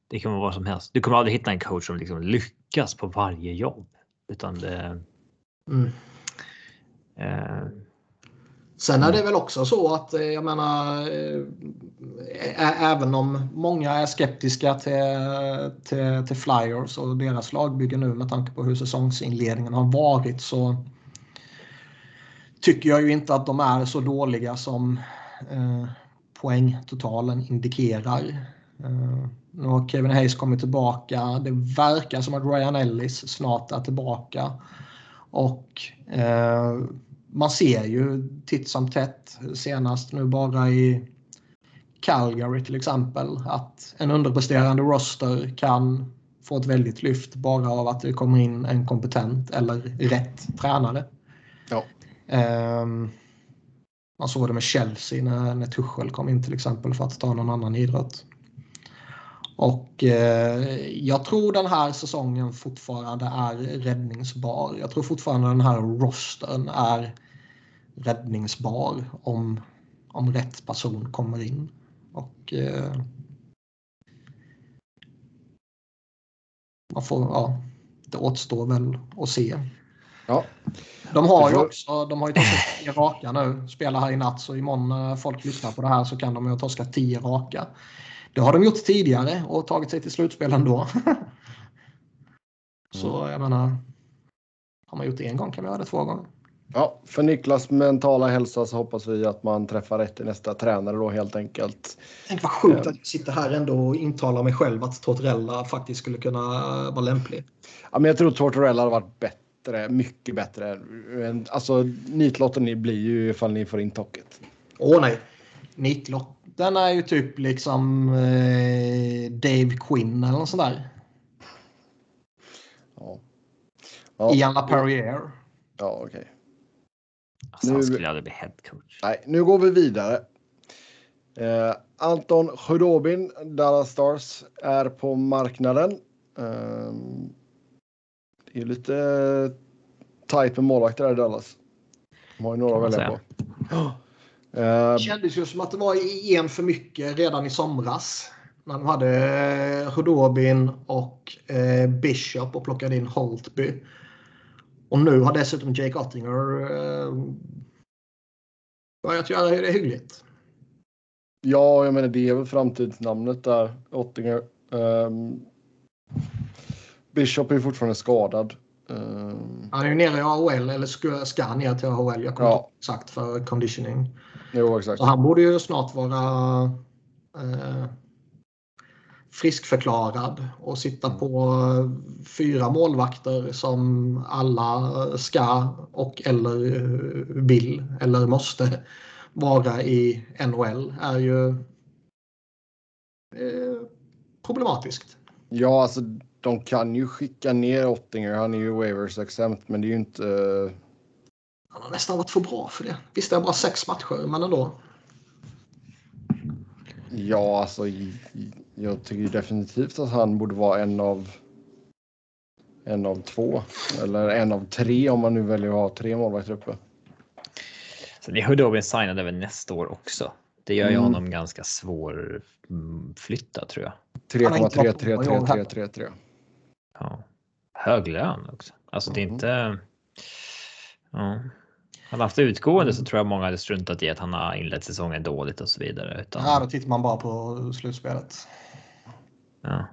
Det kan vara vad som helst. Du kommer aldrig hitta en coach som liksom lyckas på varje jobb utan det. Mm. Eh, Sen är det väl också så att eh, jag menar äh, även om många är skeptiska till, till, till Flyers och deras lagbygge nu med tanke på hur säsongsinledningen har varit så tycker jag ju inte att de är så dåliga som eh, poängtotalen indikerar. Eh, nu har Kevin Hayes kommit tillbaka. Det verkar som att Ryan Ellis snart är tillbaka. Och eh, man ser ju titt som tätt, senast nu bara i Calgary till exempel, att en underpresterande roster kan få ett väldigt lyft bara av att det kommer in en kompetent eller rätt tränare. Ja. Um, man såg det med Chelsea när, när Tuchel kom in till exempel för att ta någon annan idrott. Och eh, jag tror den här säsongen fortfarande är räddningsbar. Jag tror fortfarande den här rostern är räddningsbar om, om rätt person kommer in. Och eh, man får, ja, det återstår väl att se. Ja. De har ju också de har ju torskat tio raka nu. Spelar här i natt så imorgon när folk lyssnar på det här så kan de ju ha torskat tio raka. Det har de gjort tidigare och tagit sig till slutspel ändå. så mm. jag menar. Har man gjort det en gång kan man göra det två gånger. Ja, för Niklas mentala hälsa så hoppas vi att man träffar rätt i nästa tränare då helt enkelt. Tänk vad sjukt att jag sitter här ändå och intalar mig själv att Tortorella faktiskt skulle kunna vara lämplig. Ja, men jag tror Tortorella hade varit bättre, mycket bättre. Alltså nitlotten blir ju ifall ni får in tocket. Åh nej, nitlotten är ju typ liksom eh, Dave Quinn eller något sånt där. Ja. ja. Ian LaPerriere. Ja, okej. Okay. Alltså, nu, han skulle aldrig bli headcoach. Nej, nu går vi vidare. Eh, Anton Khudobin, Dallas Stars, är på marknaden. Eh, det är lite tajt med målvakter där i Dallas. De har ju några att välja på. Det kändes ju som att det var en för mycket redan i somras. När de hade Khudobin och eh, Bishop och plockade in Holtby. Och nu har dessutom Jake Ottinger eh, börjat göra det hyggligt. Ja, jag menar det är väl framtidsnamnet där, Ottinger. Um, Bishop är fortfarande skadad. Um, han är ju nere i AHL, eller ska, ska ner till AHL. Jag kommer ja. inte exakt för conditioning. Jo, exakt. Så han borde ju snart vara uh, friskförklarad och sitta mm. på fyra målvakter som alla ska och eller vill eller måste vara i NHL är ju eh, problematiskt. Ja, alltså de kan ju skicka ner Ottinger. Han är ju waivers exempt, men det är ju inte. Han har nästan varit för bra för det. Visst, det är bara sex matcher, men ändå. Ja, alltså jag tycker definitivt att han borde vara en av en av två eller en av tre om man nu väljer att ha tre målvakter uppe. Så det Hudobin signade även nästa år också. Det gör ju mm. honom ganska svår flytta tror jag. 3,33333. Ja. Hög lön också. Alltså det är mm. inte. Ja. Han haft utgående så tror jag många hade struntat i att han har inlett säsongen dåligt och så vidare. Utan... Ja, då tittar man bara på slutspelet. Ja.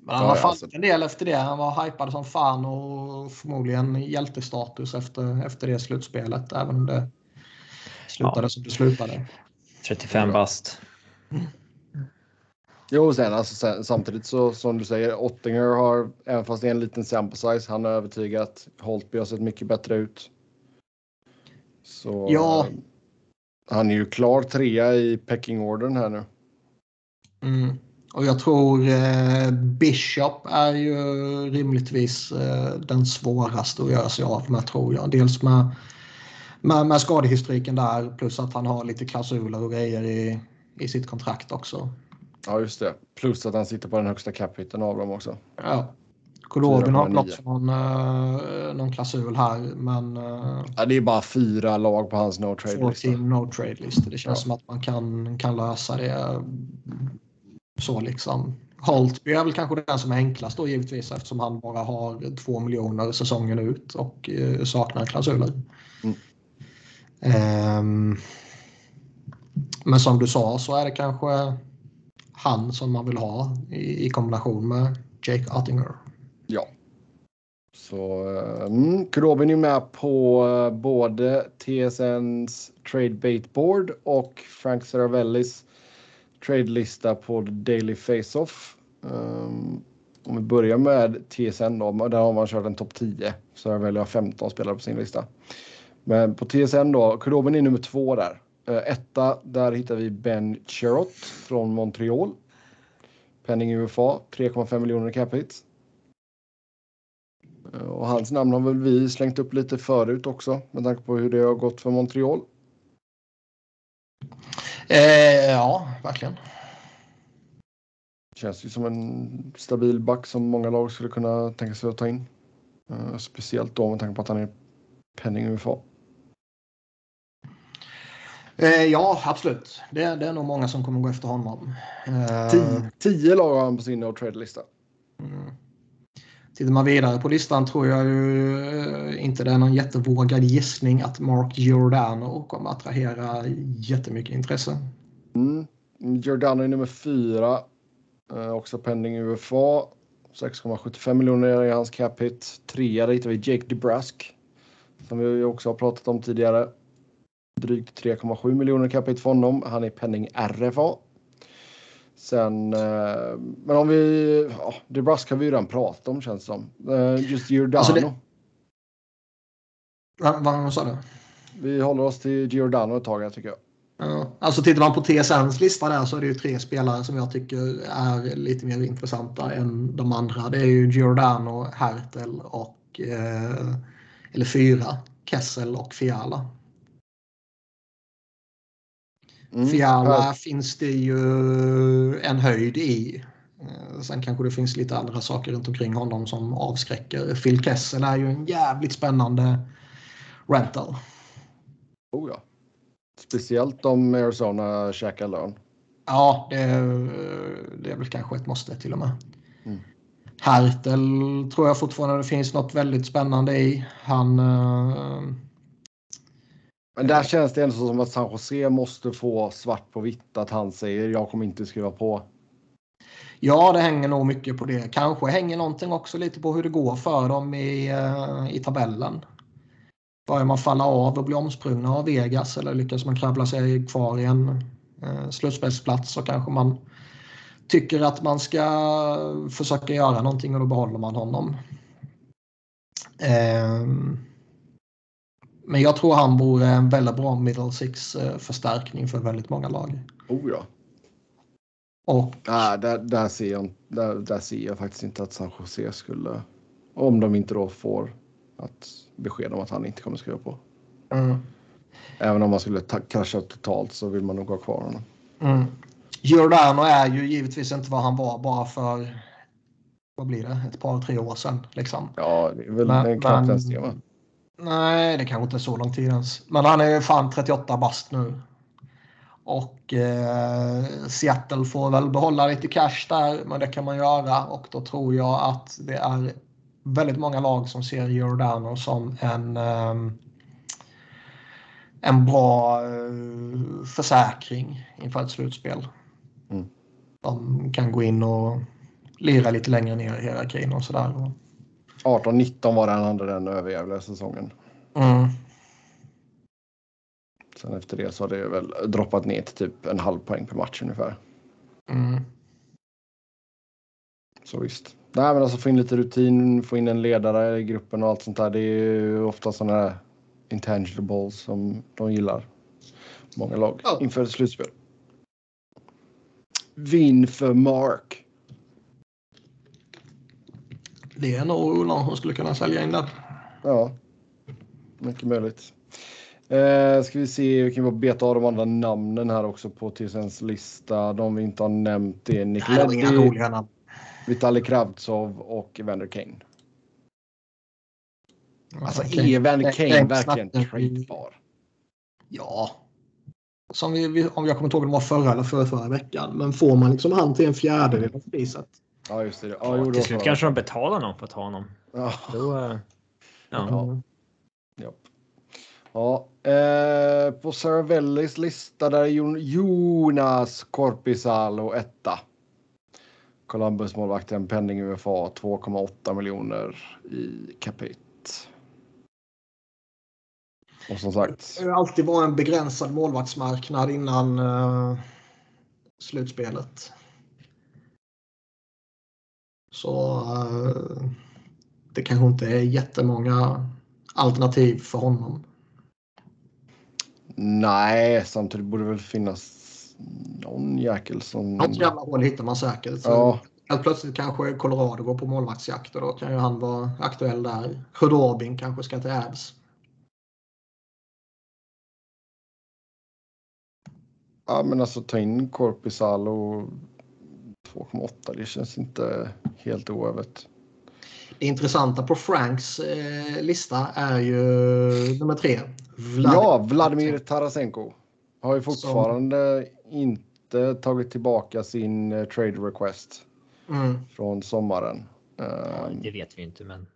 Men han har fallit en del efter det. Han var hypad som fan och förmodligen hjältestatus efter, efter det slutspelet. Även om det slutade ja. som det slutade. 35 bast. Mm. Jo, sen, alltså, sen, samtidigt så som du säger, Ottinger har, även fast det är en liten sample size, han har övertygat. Holtby har sett mycket bättre ut. Så ja. han är ju klar trea i pecking-ordern här nu. Mm. Och jag tror eh, Bishop är ju rimligtvis eh, den svåraste att göra sig av med tror jag. Dels med, med, med skadehistoriken där plus att han har lite klausuler och grejer i, i sitt kontrakt också. Ja, just det. Plus att han sitter på den högsta capiten av dem också. Ja. Kolobin har blott någon, uh, någon klausul här, men... Uh, ja, det är bara fyra lag på hans no trade lista. team no trade lista. Det känns ja. som att man kan, kan lösa det så liksom. Holtby är väl kanske den som är enklast då givetvis eftersom han bara har två miljoner säsongen ut och uh, saknar klausuler. Mm. Um, men som du sa så är det kanske han som man vill ha i, i kombination med Jake Ottinger. Ja. Så eh, mm, Krobin är med på eh, både TSNs Trade Bait Board och Frank Saravellis trade-lista på Daily Face-Off. Um, om vi börjar med TSN då, där har man kört en topp 10. Saravelli har 15 spelare på sin lista. Men på TSN då, Krobin är nummer två där. Uh, etta, där hittar vi Ben Cherot från Montreal. Penning UFA, 3,5 miljoner capita. Uh, och hans namn har väl vi slängt upp lite förut också med tanke på hur det har gått för Montreal. Eh, ja, verkligen. Känns ju som en stabil back som många lag skulle kunna tänka sig att ta in. Uh, speciellt då med tanke på att han är penning UFA. Eh, ja, absolut. Det, det, är nog många som kommer gå efter honom. Eh, tio, tio lag har han på sin no trade-lista. Mm. Tittar man vidare på listan tror jag ju eh, inte det är någon jättevågad gissning att Mark Giordano kommer att attrahera jättemycket intresse. Mm. Giordano är nummer fyra. Eh, också pending UFA. 6,75 miljoner i hans cap hit. Trea hittar vi Jake DeBrusk. Som vi också har pratat om tidigare. Drygt 3,7 miljoner cap hit för honom. Han är penning RFA. Sen, eh, men om vi, ja, DeBrusk har vi ju redan pratat om känns det som. Eh, just Giordano. Alltså det... Vad, vad sa du? Vi håller oss till Giordano ett tag här tycker jag. Ja, alltså tittar man på TSNs lista där så är det ju tre spelare som jag tycker är lite mer intressanta än de andra. Det är ju Giordano, Hertel och eh, eller fyra, Kessel och Fiala. Mm. Fiala ja. finns det ju en höjd i. Eh, sen kanske det finns lite andra saker runt omkring honom som avskräcker. Phil Kessel är ju en jävligt spännande rental. Oh ja. Speciellt om Arizona käkar lön. Ja, det är, det är väl kanske ett måste till och med. Mm. Hertel tror jag fortfarande det finns något väldigt spännande i. Han... Men där känns det ändå som att San Jose måste få svart på vitt att han säger jag kommer inte skriva på. Ja, det hänger nog mycket på det. Kanske hänger någonting också lite på hur det går för dem i, eh, i tabellen. Börjar man falla av och bli omsprungna av Vegas eller lyckas man krabbla sig kvar i en eh, slutspelsplats så kanske man tycker att man ska försöka göra någonting och då behåller man honom. Eh, men jag tror han vore en väldigt bra middle six eh, förstärkning för väldigt många lag. Oh ja. Och... Ah, där, där, ser jag, där, där ser jag faktiskt inte att San Jose skulle, om de inte då får att besked om att han inte kommer skriva på. Mm. Även om man skulle krascha totalt så vill man nog ha kvar honom. Mm. Giordano är ju givetvis inte vad han var bara för vad blir det, ett par tre år sedan. Liksom. Ja, det är väl men, knappt ens det? Nej, det kanske inte är så lång tid ens. Men han är fan 38 bast nu. Och eh, Seattle får väl behålla lite cash där, men det kan man göra. Och då tror jag att det är väldigt många lag som ser Giordano som en, ehm, en bra eh, försäkring inför ett slutspel. Mm. De kan gå in och lira lite längre ner i hierarkin och sådär. 18-19 var det han hade den överjävliga säsongen. Mm. Sen efter det så har det väl droppat ner till typ en halv poäng per match ungefär. Mm. Så visst. Nej, men alltså få in lite rutin, få in en ledare i gruppen och allt sånt där. Det är ju ofta sådana här intangibles som de gillar. Många lag ja. inför ett slutspel. Vinn för Mark. Det är nog någon som skulle kunna sälja in där. Ja, mycket möjligt. Eh, ska vi se, vi kan bara beta av de andra namnen här också på TSNs lista. De vi inte har nämnt är Nick Leddy. Vitali Kravtsov och Evander Kane. Alltså okay. Evander Kane verkligen tradebar? Ja. Som vi, om jag kommer ihåg om det var förra eller förra, förra veckan. Men får man liksom han till en fjärdedel av priset. Ja, just det. Ja, ja, jo, till slut kanske de betalar någon för att ta honom. Ja. Då, äh, ja. Ja. ja. Eh, på Saravellis lista där är Jonas Korpisalo etta. Columbus målvakten penning UFA 2,8 miljoner i capita. Och som sagt. Det har alltid varit en begränsad målvaktsmarknad innan uh, slutspelet. Så uh, det kanske inte är jättemånga alternativ för honom. Nej, samtidigt borde det väl finnas någon jäkel som... Något jävla hål hittar man säkert. Så ja. Helt plötsligt kanske Colorado går på målvaktsjakt och då kan ju han vara aktuell där. Khudobin kanske ska till Abs. Ja men alltså ta in Korpisalo 2,8 det känns inte helt oövet. Det intressanta på Franks eh, lista är ju nummer tre. Vladimir. Ja, Vladimir Tarasenko Har ju fortfarande så... inte tagit tillbaka sin uh, trade request mm. från sommaren. Ja, det vet vi inte, men.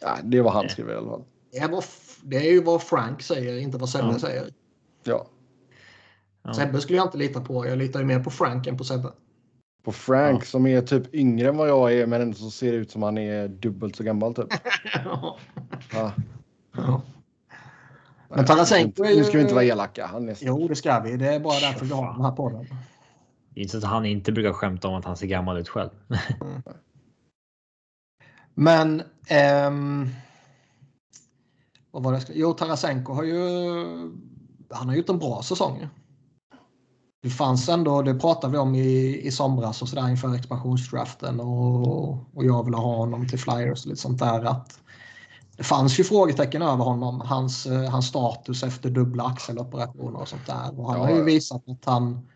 Ja, det var han skrev i alla fall. Det är, vad, det är ju vad Frank säger, inte vad Sebbe ja. säger. Ja. ja. Sebbe skulle jag inte lita på. Jag litar ju mer på Frank än på Sebbe. På Frank ja. som är typ yngre än vad jag är men ändå så ser det ut som han är dubbelt så gammal typ. ja. ja. Men Tarasenko är ju... Nu ska vi inte vara elaka. Han är... Jo, det ska vi. Det är bara därför vi har den här podden. Det är inte så att han inte brukar skämta om att han ser gammal ut själv. mm. Men... Ehm... Vad var det? Jo, Tarasenko har ju... Han har gjort en bra säsong. Det fanns ändå, det pratade vi om i, i somras och sådär inför expansionsdraften och, och jag ville ha honom till Flyers och lite sånt där. Att det fanns ju frågetecken över honom, hans, hans status efter dubbla axeloperationer och sånt där. Och han ja. har ju visat att han,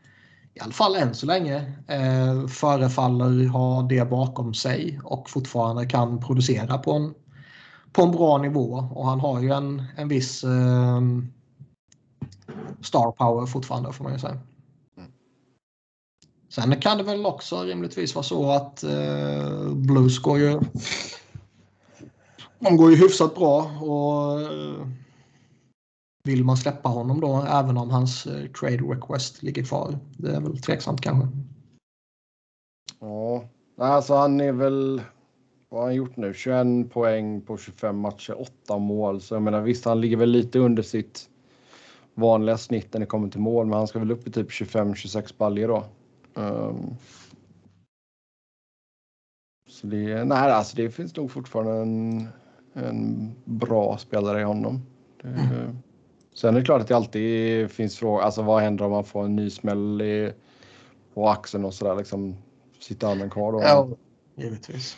i alla fall än så länge, eh, förefaller ha det bakom sig och fortfarande kan producera på en, på en bra nivå. Och han har ju en, en viss eh, star power fortfarande får man ju säga. Sen kan det väl också rimligtvis vara så att eh, Blues går ju... De går ju hyfsat bra och eh, vill man släppa honom då även om hans eh, trade request ligger kvar? Det är väl tveksamt kanske. Ja, alltså han är väl... Vad har han gjort nu? 21 poäng på 25 matcher, 8 mål. Så jag menar visst, han ligger väl lite under sitt vanliga snitt när det kommer till mål, men han ska väl upp i typ 25-26 baljor då. Um, så det, nej, alltså det finns nog fortfarande en, en bra spelare i honom. Det, mm. Sen är det klart att det alltid finns frågor. Alltså vad händer om man får en ny smäll i, på axeln och sådär liksom. Sitter han kvar då? Ja, givetvis.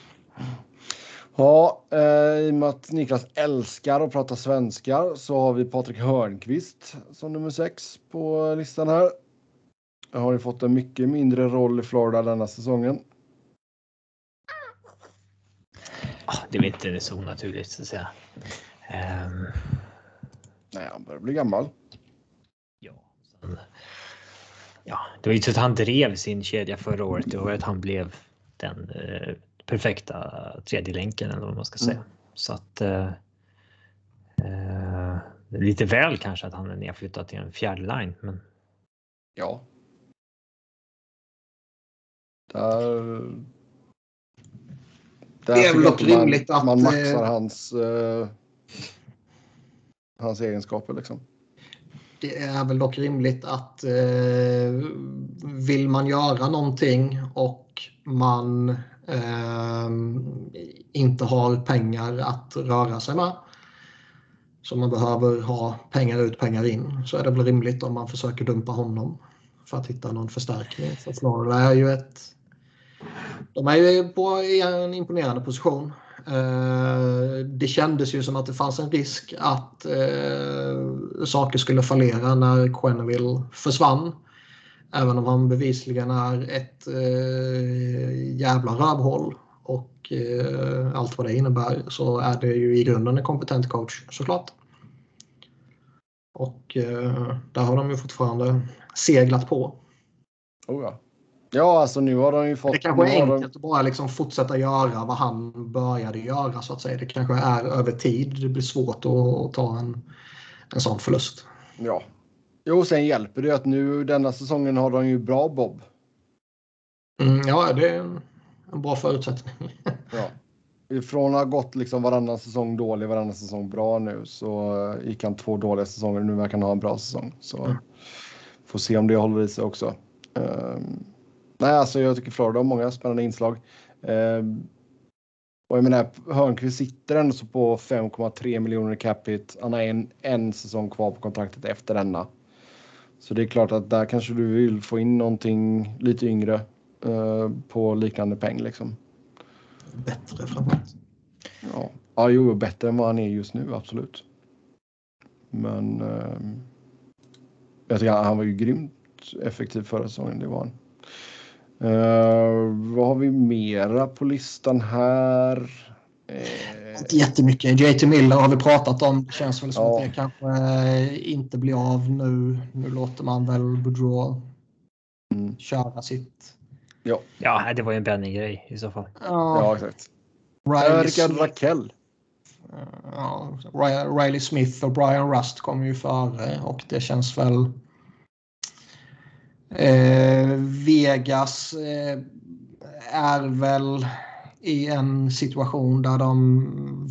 Ja, eh, i och med att Niklas älskar att prata svenska så har vi Patrik Hörnqvist som nummer sex på listan här. Har ju fått en mycket mindre roll i Florida denna säsongen. Det är väl inte så naturligt så att säga. Um... Nej, han börjar bli gammal. Ja, sen... ja, det var ju så att han drev sin kedja förra året. Det var att han blev den eh, perfekta tredje länken eller vad man ska säga. Mm. Så att. Eh, eh, lite väl kanske att han är nedflyttad till en fjärde line, men. Ja, där, där det är väl dock rimligt att man maxar eh, hans, uh, hans egenskaper. Liksom. Det är väl dock rimligt att uh, vill man göra någonting och man uh, inte har pengar att röra sig med så man behöver ha pengar ut, pengar in så är det väl rimligt om man försöker dumpa honom för att hitta någon förstärkning. För Florida är ju ett de är ju på en imponerande position. Eh, det kändes ju som att det fanns en risk att eh, saker skulle fallera när Quenneville försvann. Även om han bevisligen är ett eh, jävla rövhål och allt vad det innebär så är det ju i grunden en kompetent coach såklart. Och där har de ju fortfarande seglat på. Oh ja. Ja, alltså nu har de ju fått... Det kanske är enkelt de... att bara liksom fortsätta göra vad han började göra så att säga. Det kanske är över tid. Det blir svårt att ta en, en sån förlust. Ja. Jo, sen hjälper det att nu denna säsongen har de ju bra Bob. Mm, ja, det är en, en bra förutsättning. ja. Ifrån att ha gått liksom varannan säsong dålig, varannan säsong bra nu så gick han två dåliga säsonger. Nu verkar han ha en bra säsong. Så mm. får se om det håller i sig också. Um, Nej, alltså jag tycker Florida har många spännande inslag. Eh, och jag menar, Hörnqvist sitter ändå så på 5,3 miljoner capita. Han har en, en säsong kvar på kontraktet efter denna. Så det är klart att där kanske du vill få in någonting lite yngre eh, på liknande peng liksom. Bättre framförallt. Ja. ja, jo, bättre än vad han är just nu, absolut. Men eh, jag tycker han var ju grymt effektiv förra säsongen, det var han. Uh, vad har vi mera på listan här? Uh, inte jättemycket. JT Miller har vi pratat om. Det känns väl som ja. att det kanske eh, inte blir av nu. Nu låter man väl Boudreau mm. köra sitt. Ja. ja, det var ju en Benny-grej i så fall. Ja, ja exakt. Rickard Rakell. Ja, Riley Smith och Brian Rust kommer ju före och det känns väl Eh, Vegas eh, är väl i en situation där de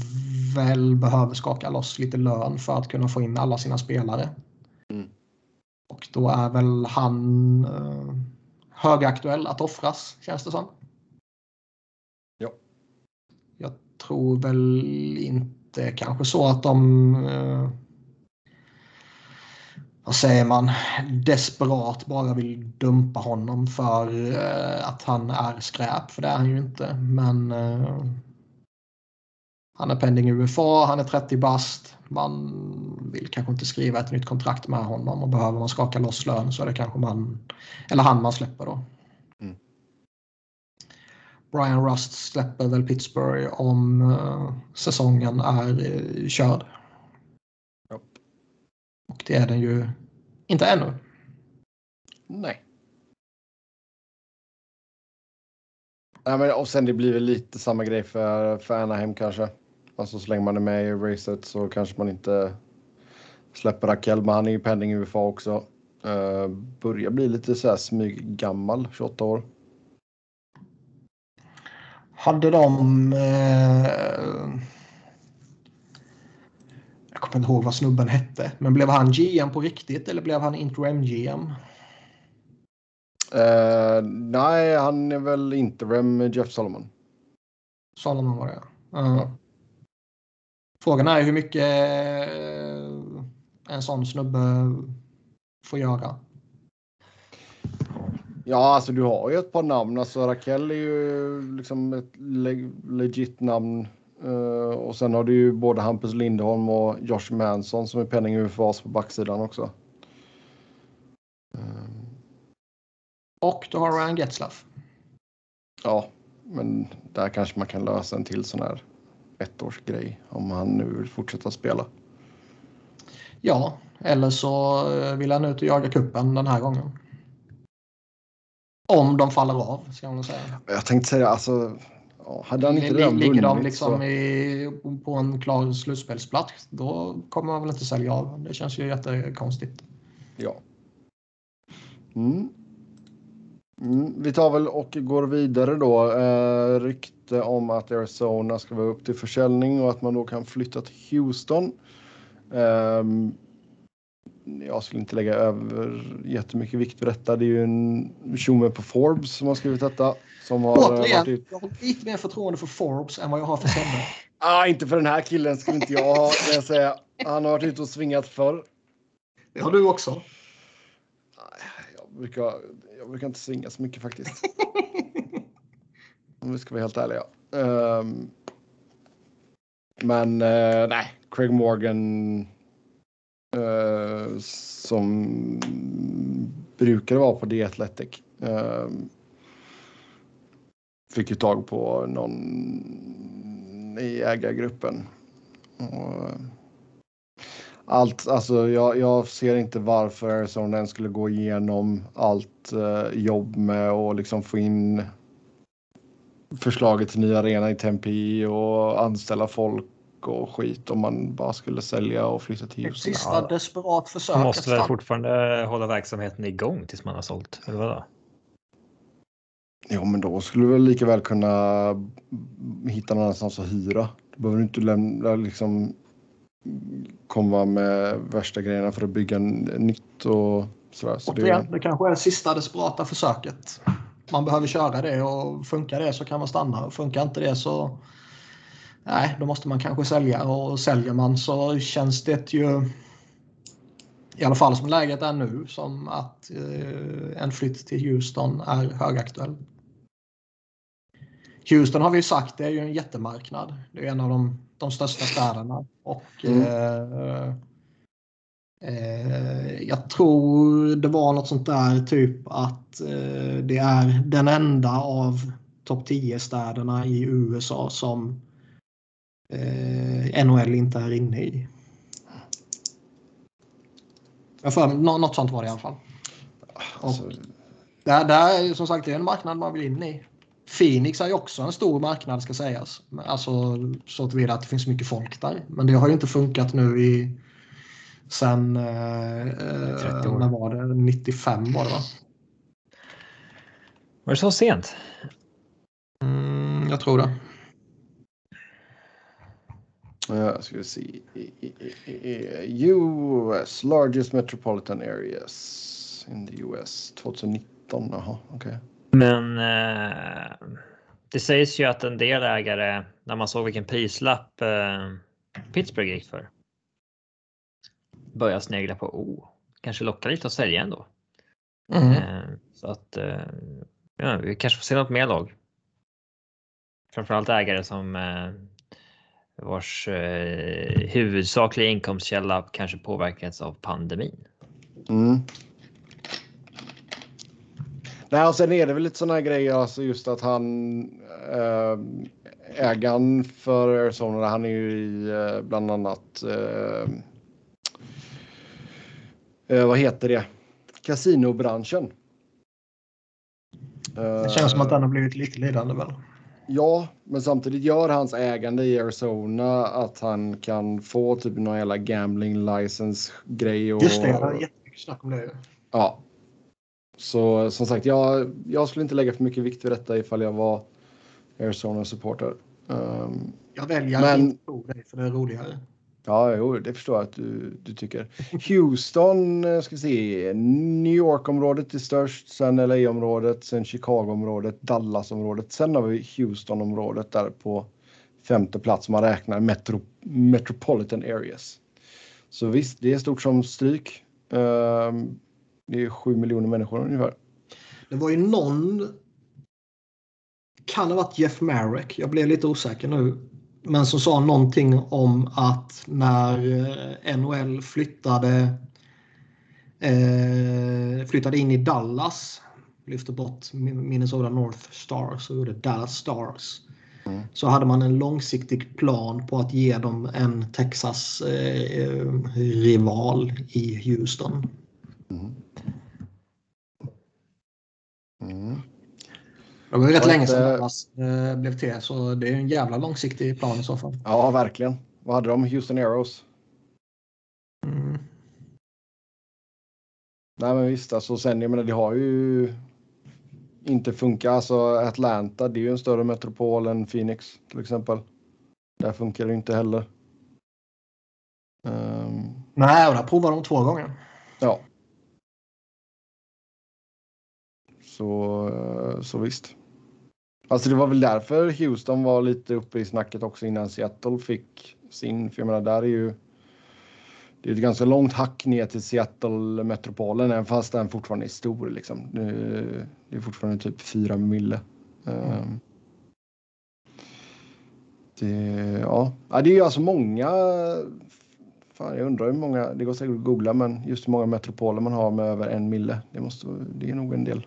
väl behöver skaka loss lite lön för att kunna få in alla sina spelare. Mm. Och då är väl han eh, högaktuell att offras, känns det som. Ja. Jag tror väl inte kanske så att de eh, vad säger man, desperat bara vill dumpa honom för uh, att han är skräp. För det är han ju inte. Men uh, han är pending UFA, han är 30 bast. Man vill kanske inte skriva ett nytt kontrakt med honom och behöver man skaka loss lön så är det kanske man, eller han man släpper då. Mm. Brian Rust släpper väl Pittsburgh om uh, säsongen är körd. Och det är den ju inte ännu. Nej. Nej, men, och sen det blir väl lite samma grej för, för Anaheim kanske. Alltså så länge man är med i racet så kanske man inte släpper Raquel, men han är ju pending UFA också. Uh, börjar bli lite så här smyggammal, 28 år. Hade de... Uh jag kommer inte ihåg vad snubben hette. Men blev han GM på riktigt eller blev han interim GM? Uh, eh, nej, han är väl interim Jeff Solomon. Solomon var det, uh. ja. Frågan är hur mycket uh, en sån snubbe får göra. Ja, alltså du har ju ett par namn. Alltså Raquel är ju liksom ett legit namn och sen har du ju både Hampus Lindholm och Josh Manson som är penning UFAs på backsidan också. Uh. Och du har Ryan Getzlaff. Ja, men där kanske man kan lösa en till sån här ettårsgrej om han nu vill fortsätta spela. Ja, eller så eh, vill han ut och jaga kuppen den här gången. Om de faller av, ska man säga. Jag tänkte säga, alltså hade han inte redan Ligger de liksom i, på en klar slutspelsplats då kommer man väl inte sälja av. Det känns ju jättekonstigt. Ja. Mm. Mm, vi tar väl och går vidare då. Eh, rykte om att Arizona ska vara upp till försäljning och att man då kan flytta till Houston. Eh, jag skulle inte lägga över jättemycket vikt vid detta. Det är ju en tjomme på Forbes som har skrivit detta. Som har Återigen, varit ut... jag har lite mer förtroende för Forbes än vad jag har för Sebbe. ah, inte för den här killen skulle inte jag ha. Jag säga. Han har varit ute och svingat förr. Det har du också. Jag brukar, jag brukar inte svinga så mycket faktiskt. Om vi ska vara helt ärliga. Um, men uh, nej, Craig Morgan uh, som brukar vara på The Athletic. Uh, fick ju tag på någon i ägargruppen. Och allt, alltså jag, jag, ser inte varför Arizona ens skulle gå igenom allt eh, jobb med att liksom få in förslaget till ny arena i Tempe och anställa folk och skit om man bara skulle sälja och flytta till Houston. Ett sista desperat försök. Man måste väl fortfarande hålla verksamheten igång tills man har sålt, eller vadå? Ja, men då skulle du väl lika väl kunna hitta någon annanstans att hyra. Då behöver du inte lämna, liksom komma med värsta grejerna för att bygga nytt och sådär. Så det... det kanske är sista desperata försöket. Man behöver köra det och funkar det så kan man stanna. Funkar inte det så nej, då måste man kanske sälja och säljer man så känns det ju i alla fall som läget är nu som att eh, en flytt till Houston är högaktuell. Houston har vi sagt, det är ju en jättemarknad. Det är en av de, de största städerna. Och, mm. eh, eh, jag tror det var något sånt där typ att eh, det är den enda av topp 10 städerna i USA som eh, NHL inte är inne i. Jag för, något sånt var det i alla fall. Alltså... Där, där, som sagt, det är en marknad man vill in i. Phoenix är ju också en stor marknad ska sägas. Alltså så tillvida att det finns mycket folk där. Men det har ju inte funkat nu i sen, eh, när var det? 95 var det va? Var det så sent? Mm, jag tror det. Jag ska vi se. US largest metropolitan areas in the US 2019. Jaha, okej. Okay. Men eh, det sägs ju att en del ägare, när man såg vilken prislapp eh, Pittsburgh gick för, börjar snegla på oh, kanske locka lite att sälja ändå. Mm. Eh, så att eh, ja, vi kanske får se något mer lag. Framförallt ägare som eh, vars eh, huvudsakliga inkomstkälla kanske påverkats av pandemin. Mm. Nej, och sen är det väl lite sådana grejer, alltså just att han äh, ägaren för Arizona, han är ju i äh, bland annat äh, vad heter det? Kasinobranschen. Det känns som att den har blivit lite lidande väl? Ja, men samtidigt gör hans ägande i Arizona att han kan få typ någon jävla gambling license grej. Och... Just det, jag har jättemycket snack om det. Ja. Så som sagt, jag, jag skulle inte lägga för mycket vikt vid detta ifall jag var Arizona-supporter. Um, jag väljer men... att inte tro dig för det är roligare. Ja, jo, det förstår jag att du, du tycker. Houston, eh, ska vi se, New York-området är störst, sen LA-området, sen Chicago-området, Dallas-området. Sen har vi Houston-området där på femte plats man räknar metro, Metropolitan Areas. Så visst, det är stort som stryk. Um, det är sju miljoner människor ungefär. Det var ju någon, kan ha varit Jeff Marek, jag blev lite osäker nu, men som sa någonting om att när eh, NHL flyttade eh, flyttade in i Dallas, lyfte bort Minnesota North Stars och gjorde Dallas Stars. Mm. Så hade man en långsiktig plan på att ge dem en Texas eh, rival i Houston. Mm. Mm. Det var ju rätt länge sedan Dallas eh, blev till så det är en jävla långsiktig plan i så fall. Ja, verkligen. Vad hade de? Houston Aeros? Mm. Nej, men visst, alltså sen jag menar, det har ju inte funkat. Alltså Atlanta, det är ju en större metropol än Phoenix till exempel. Där funkar det inte heller. Um... Nej, och där provade de två gånger. Ja. Så, så visst. Alltså det var väl därför Houston var lite uppe i snacket också innan Seattle fick sin. För jag menar, där är ju det är ett ganska långt hack ner till Seattle-metropolen, även fast den fortfarande är stor. Liksom. Det är fortfarande typ fyra mille. Mm. Det, ja. ja, det är ju alltså många. Fan, jag undrar hur många, det går säkert att googla, men just hur många metropoler man har med över en mille. Det, måste, det är nog en del.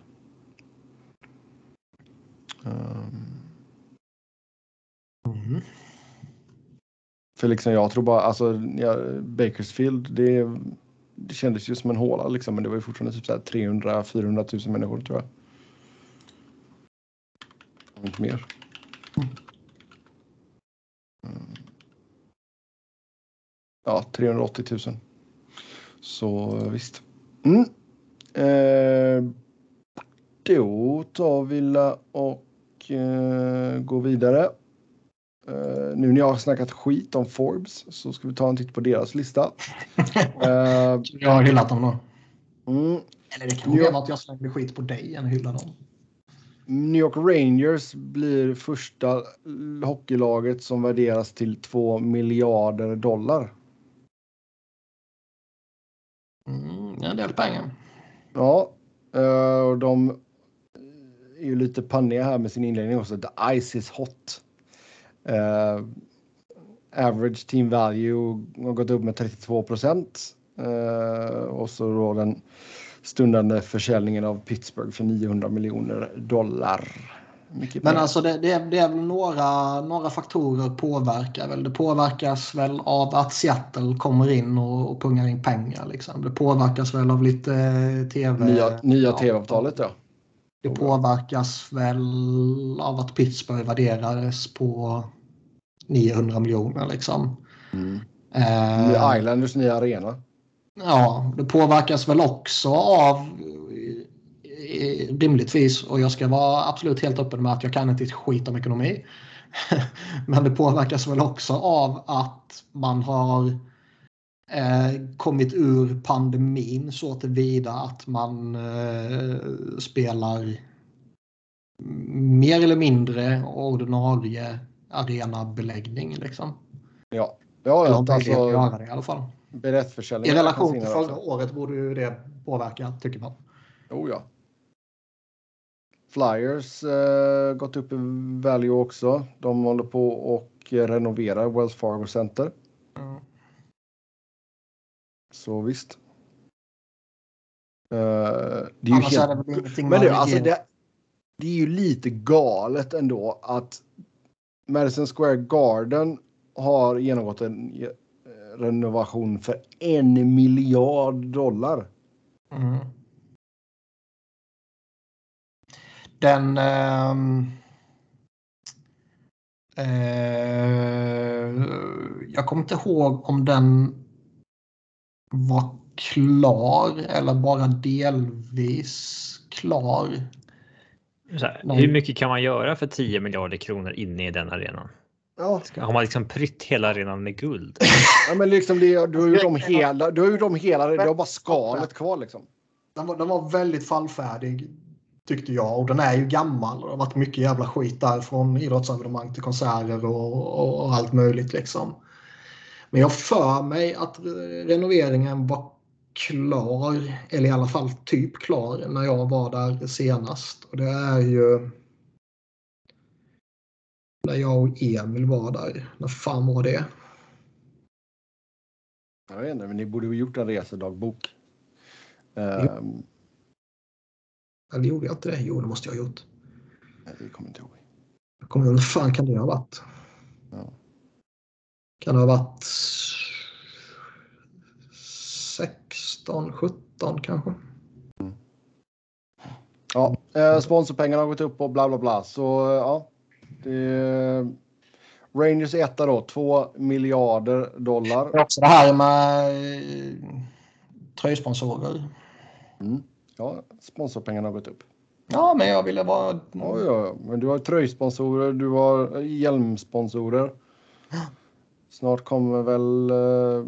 Mm. För liksom jag tror bara, alltså ja, Bakersfield, det, det kändes ju som en håla liksom, men det var ju fortfarande typ 300-400 000 människor tror jag. Inte mer. Mm. Ja, 380 000. Så visst. Mm. Eh, då tar vi och eh, gå vidare. Uh, nu när jag har snackat skit om Forbes så ska vi ta en titt på deras lista. uh, jag har hyllat dem då. Mm. Eller det kan vara att jag slängde skit på dig än hylla dem. New York Rangers blir första hockeylaget som värderas till 2 miljarder dollar. Mm, en del pengar. Ja, uh, och de är ju lite panniga här med sin inledning också. The ice is hot. Uh, average team value har gått upp med 32 procent. Uh, och så då den stundande försäljningen av Pittsburgh för 900 miljoner dollar. Men alltså det, det, är, det är väl några, några faktorer påverkar väl. Det påverkas väl av att Seattle kommer in och, och pungar in pengar. Liksom. Det påverkas väl av lite tv. Nya, nya tv-avtalet ja. Det påverkas väl av att Pittsburgh värderades på 900 miljoner liksom. Mm. Eh, Islanders nya arena. Ja, det påverkas väl också av rimligtvis och jag ska vara absolut helt öppen med att jag kan inte ett skit om ekonomi. Men det påverkas väl också av att man har kommit ur pandemin så tillvida att man eh, spelar mer eller mindre ordinarie arenabeläggning. Liksom. Ja, ja Eller alltså, göra det i alla fall. I relation till förra året borde ju det påverka, tycker man. Jo, ja. Flyers eh, gått upp i value också. De håller på och renoverar Wells Fargo Center. Mm. Så visst. Uh, det är ju helt... det Men det, alltså det, det är ju lite galet ändå att Madison Square Garden har genomgått en renovation för en miljard dollar. Mm. Den... Eh, jag kommer inte ihåg om den var klar eller bara delvis klar. Här, hur mycket kan man göra för 10 miljarder kronor inne i den arenan? Ja. Har man liksom prytt hela arenan med guld? Ja, men liksom det, du har ju de hela, du har ju de hela, du har bara skalet kvar liksom. Den var, den var väldigt fallfärdig tyckte jag och den är ju gammal. Det har varit mycket jävla skit där från idrottsevenemang till konserter och, och, och allt möjligt liksom. Men jag för mig att renoveringen var klar, eller i alla fall typ klar, när jag var där senast. Och det är ju när jag och Emil var där. När fan var det? Jag vet inte, men ni borde ha gjort en resedagbok. Um... Eller gjorde jag inte det? Jo, det måste jag ha gjort. Nej, det kommer inte ihåg. Jag kommer ihåg, fan kan det ha varit? Ja. Kan ha varit 16, 17 kanske? Mm. Ja, eh, sponsorpengarna har gått upp och bla bla bla. Så eh, ja, det, Rangers etta då, 2 miljarder dollar. Det är också det här med eh, tröjsponsorer. Mm. Ja, sponsorpengarna har gått upp. Ja, men jag ville vara... Ja, ja, men du har tröjsponsorer, du har hjälmsponsorer. Snart kommer väl uh,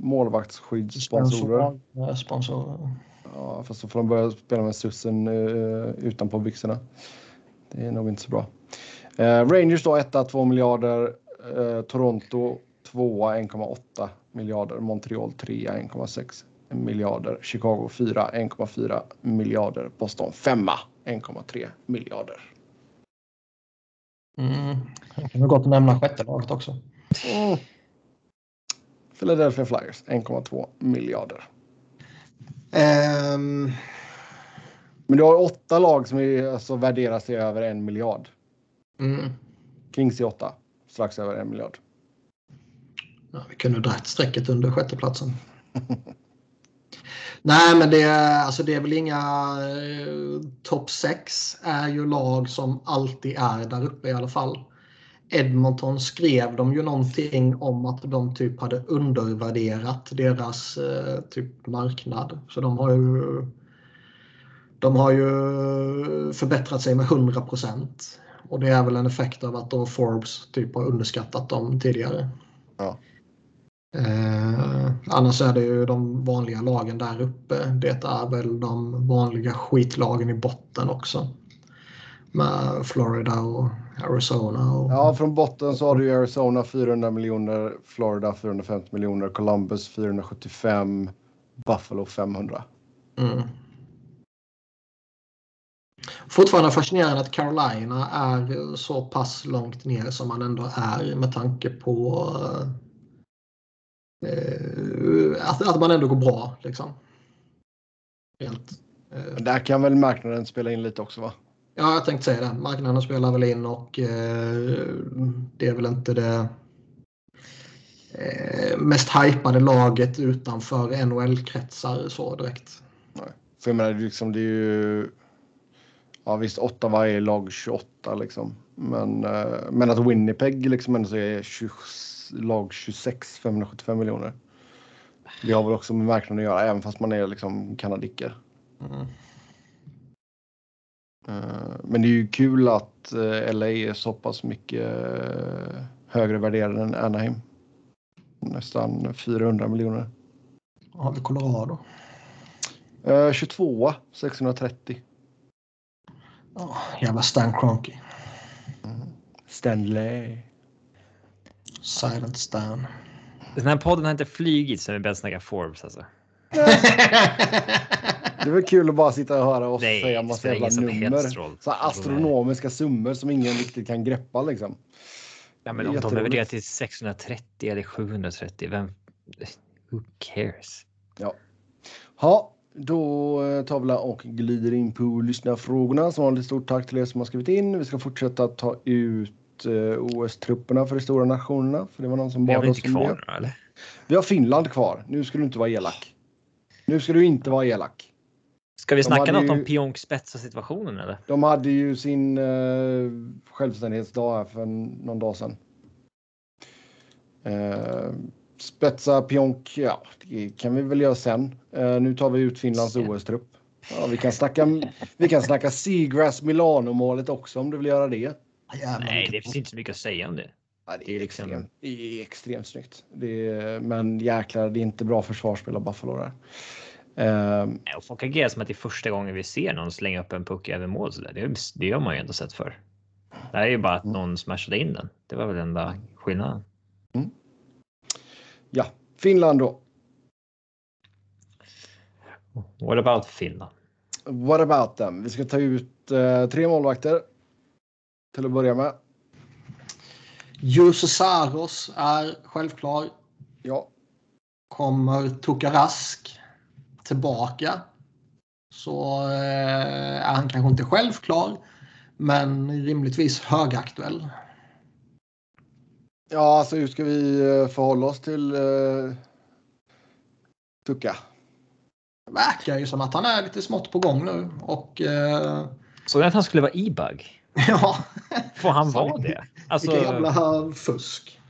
målvaktsskyddssponsorer. Sponsorer. Ja, fast så får de börja spela med sussen uh, utanpå byxorna. Det är nog inte så bra. Uh, Rangers då 1 2 miljarder. Toronto 2 1,8 miljarder. Montreal 3 1,6 miljarder. Chicago 4 1,4 miljarder. Boston 5 1,3 miljarder. Mm. Jag kan gott nämna sjätte laget också. Mm. Philadelphia Flyers 1,2 miljarder. Um... Men du har åtta lag som är, alltså, värderas till över en miljard. Mm. Kings i åtta, strax över en miljard. Ja, vi kunde dragit strecket under sjätteplatsen. Nej, men det, alltså det är väl inga... Eh, Topp 6 är ju lag som alltid är där uppe i alla fall. Edmonton skrev de ju någonting om att de typ hade undervärderat deras eh, typ marknad. Så de har ju de har ju förbättrat sig med 100 procent. Och det är väl en effekt av att då Forbes typ har underskattat dem tidigare. Ja. Eh, annars är det ju de vanliga lagen där uppe. Det är väl de vanliga skitlagen i botten också. Med Florida och Arizona. Och... Ja, från botten så har du Arizona 400 miljoner, Florida 450 miljoner, Columbus 475, Buffalo 500. Mm. Fortfarande fascinerande att Carolina är så pass långt ner som man ändå är med tanke på eh, att, att man ändå går bra. Liksom. Helt, eh. Där kan väl marknaden spela in lite också va? Ja, jag tänkte säga det. Marknaden spelar väl in och eh, det är väl inte det eh, mest hypade laget utanför NHL-kretsar så direkt. Nej. För jag menar, liksom, det är ju... Ja visst, åtta varje lag 28 liksom. Men, eh, men att Winnipeg liksom ändå är 20, lag 26, 575 miljoner. Det har väl också med marknaden att göra, även fast man är liksom kanadicker. Mm. Eh, men det är ju kul att eh, LA är så pass mycket eh, högre värderade än Anaheim. Nästan 400 miljoner. Har vi Colorado? 22 630. Oh, jävla Stan Kroenke. Mm. Stanley. Silent Stan. Den här podden har inte flygit sen vi började snacka Forbes alltså. Det väl kul att bara sitta och höra oss Nej, säga massa jävla nummer. Så astronomiska summor som ingen riktigt kan greppa liksom. Ja, men om de levererar till 630 eller 730, vem? Who cares? Ja. Ha, då eh, tar vi och glider in på lyssnarfrågorna. Som vanligt stort tack till er som har skrivit in. Vi ska fortsätta ta ut eh, OS-trupperna för de stora nationerna. För det var någon som bad oss om kvar, det. Eller? Vi har Finland kvar. Nu ska du inte vara elak. Nu ska du inte vara elak. Ska vi snacka något ju, om Pionk situationen eller? De hade ju sin uh, självständighetsdag här för någon dag sedan. Uh, spetsa Pionk, ja, det kan vi väl göra sen. Uh, nu tar vi ut Finlands OS-trupp. Ja, vi kan snacka, vi kan snacka Seagrass Milano-målet också om du vill göra det. Nej, det finns inte så mycket att säga om det. Ja, det, är liksom... extremt, det är extremt snyggt. Det är, men jäklar, det är inte bra försvarsspel av Buffalo där. Um, och folk agerar som att det är första gången vi ser någon slänga upp en puck över mål. Så där. Det, det har man ju ändå sett för. Det här är ju bara att mm. någon smashade in den. Det var väl den enda skillnaden. Mm. Ja, Finland då. What about Finland? What about them? Vi ska ta ut uh, tre målvakter. Till att börja med. Jussi Saros är självklar. Ja. Kommer Tokarask tillbaka så eh, är han kanske inte självklar men rimligtvis högaktuell. Ja, alltså hur ska vi eh, förhålla oss till uh, Tucka? Det verkar ju som att han är lite smått på gång nu och... Uh... Så att han skulle vara e-bug? Ja. Får han vara det? Alltså... Vilken jävla fusk.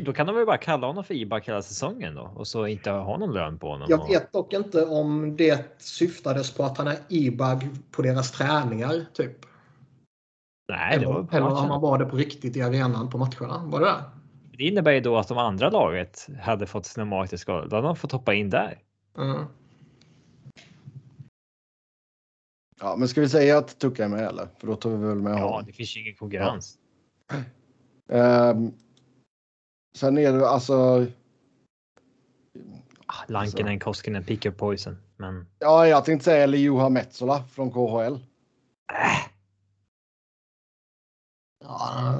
Då kan de väl bara kalla honom för IBAC hela säsongen då och så inte ha någon lön på honom. Jag vet dock inte om det syftades på att han är IBAG på deras träningar typ. Nej, det var på Eller om han var det på riktigt i arenan på matcherna. Var det det? Det innebär ju då att de andra laget hade fått sina skadade. Då hade de fått hoppa in där. Mm. Ja, men ska vi säga att Tucka är med eller? För då tar vi väl med Ja, honom. det finns ju ingen konkurrens. Ja. Um, Sen är det alltså. Ah, Lankinen, alltså. Koskinen, pick up poison. Men... Ja, jag tänkte säga eller Juha Metsola från KHL. Äh. Ja,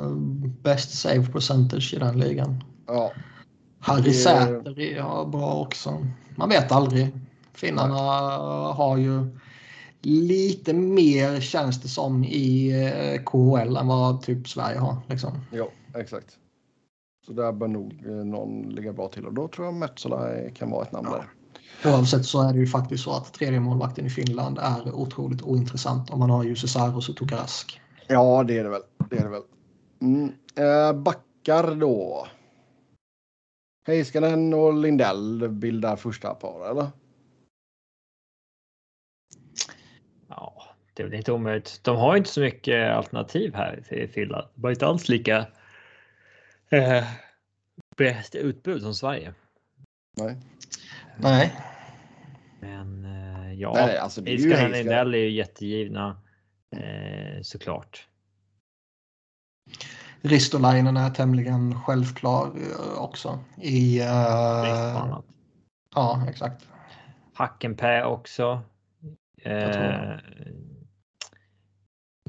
best save percentage i den ligan. Ja. Harry det... Säter är bra också. Man vet aldrig. Finnarna har ju lite mer känns det som i eh, KHL än vad typ Sverige har. Liksom. Ja, exakt. Så där bör nog eh, någon ligga bra till och då tror jag Metsola kan vara ett namn ja. där. Oavsett så är det ju faktiskt så att tredje målvakten i Finland är otroligt ointressant om man har Jussi Saros och Tukarask. Ja, det är det väl. Det är det väl. Mm. Eh, backar då. Heiskanen och Lindell bildar första par, eller? Ja, det är väl inte omöjligt. De har inte så mycket alternativ här till Finland. Det var inte alls lika eh, bäst utbud som Sverige. Nej. Nej. Men eh, ja, Nej, alltså, det är ju Lindell är ju jättegivna eh, såklart. Ristolainen är tämligen självklar eh, också. I, uh, ja, exakt. Hackenpää också. Eh,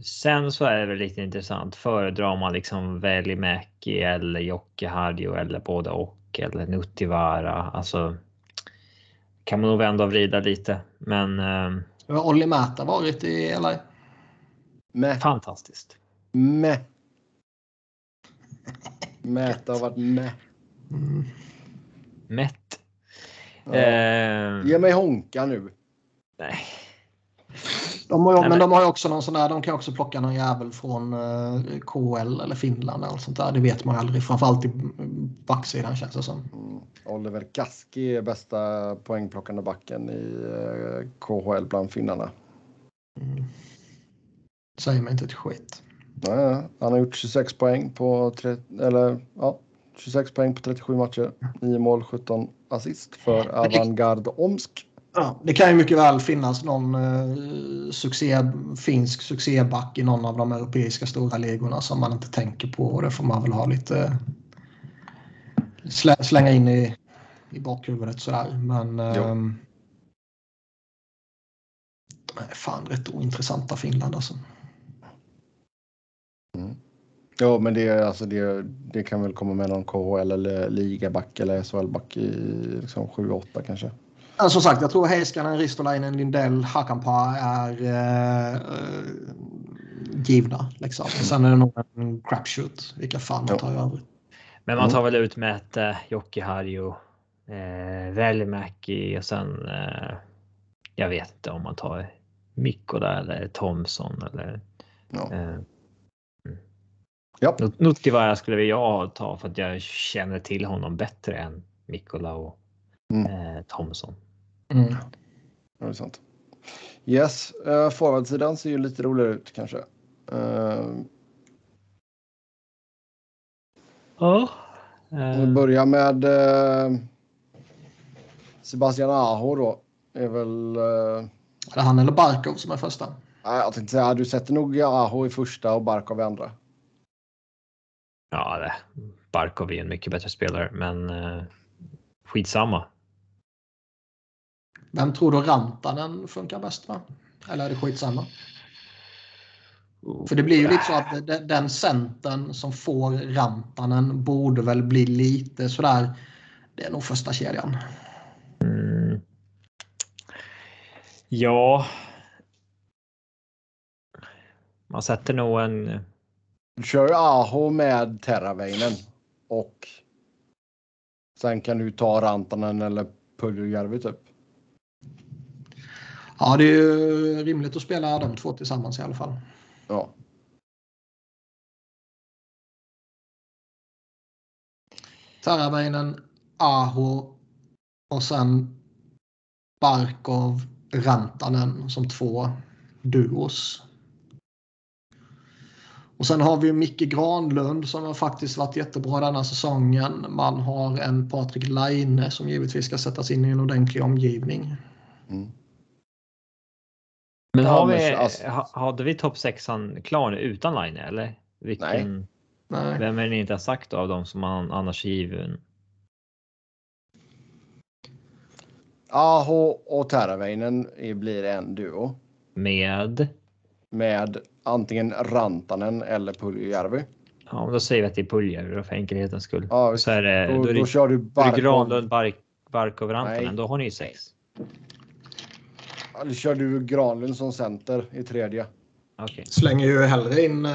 Sen så är det väl lite intressant. Föredrar man liksom Välimäki eller Jocke eller både och eller Nuttivaara? Alltså. Kan man nog vända och vrida lite, men. Eh, Har Olli Märta varit i LA? Med. Fantastiskt. Med. Mäta har varit med. Mm. Mätt. Ja. Eh, Ge mig Honka nu. nej. De har, ju- Nej, men de har ju också någon sån där, de kan också plocka någon jävel från eh, KL eller Finland eller sånt där. Det vet man aldrig. Framförallt i backsidan känns det som. Mm. Oliver Kaski är bästa poängplockande backen i eh, KHL bland finnarna. Mm. Säger mig inte ett skit. Nej, han har gjort 26 poäng på, tre, eller, ja, 26 poäng på 37 matcher. 9 mål, 17 assist för Avangard Omsk. Ja, det kan ju mycket väl finnas någon eh, succé, finsk succéback i någon av de europeiska stora ligorna som man inte tänker på. Och det får man väl ha lite slä, slänga in i, i bakhuvudet sådär. Men är fan rätt ointressanta Finland alltså. Ja, men det, alltså det, det kan väl komma med någon KHL eller ligaback eller SHL-back i liksom 7-8 kanske. Men som sagt, jag tror Heiskanen, Ristolainen, Lindell, Hakanpää är eh, givna. Liksom. Sen är det nog en crapshoot vilka fan man Ja. tar övrigt. Men man Mm. tar väl ut Mäte, Jokiharju, eh, Välimäki och sen. Eh, jag vet inte om man tar Mikko där eller Thomson eller. Ja. Eh, Ja. Nut- Nuttivaara skulle jag ta för att jag känner till honom bättre än Mikkola och Mm. eh, Thomson. Mm. Ja, det är sant. Yes, uh, forwardsidan ser ju lite roligare ut kanske. Uh, Ja. om vi börjar med eh, Sebastian Aho då. Är väl... eh, Är det han eller Barkov som är första? nej, jag tänkte säga, du sätter nog Aho i första och Barkov i andra. Ja, det. Barkov är en mycket bättre spelare, men eh, skitsamma. Vem tror du Rantanen funkar bäst med? Eller är det skitsamma? För det blir ju lite så att de- den centern som får Rantanen borde väl bli lite sådär. Det är nog första kedjan. Mm. Ja. Man sätter nog en. Du kör ju Aho med Terraveinen och sen kan du ta Rantanen eller Puljujärvi typ. Ja, det är rimligt att spela de två tillsammans i alla fall. Ja. Taravainen, Aho och sen Barkov, Rantanen som två duos. Och sen har vi Micke Granlund som har faktiskt varit jättebra denna säsongen. Man har en Patrik Laine som givetvis ska sättas in i en ordentlig omgivning. Mm. Men har vi, så- alltså- ha- hade vi topp sexan klar nu utan line eller? Vilken, Nej. Vem är det ni inte har sagt då av dem som man annars är given? Aho och Terraveinen är- blir en duo Med? med antingen Rantanen eller Puljujärvi. Ja, men då säger vi att det är Puljärvi då för enkelhetens skull. Ja. Så är det, Då, då då det, kör du då Barkov. Granlund, Bark, Barkov, Rantanen. Nej. Då har ni sex. Eller kör du Granlund som center i tredje. Okej. Slänger ju hellre in...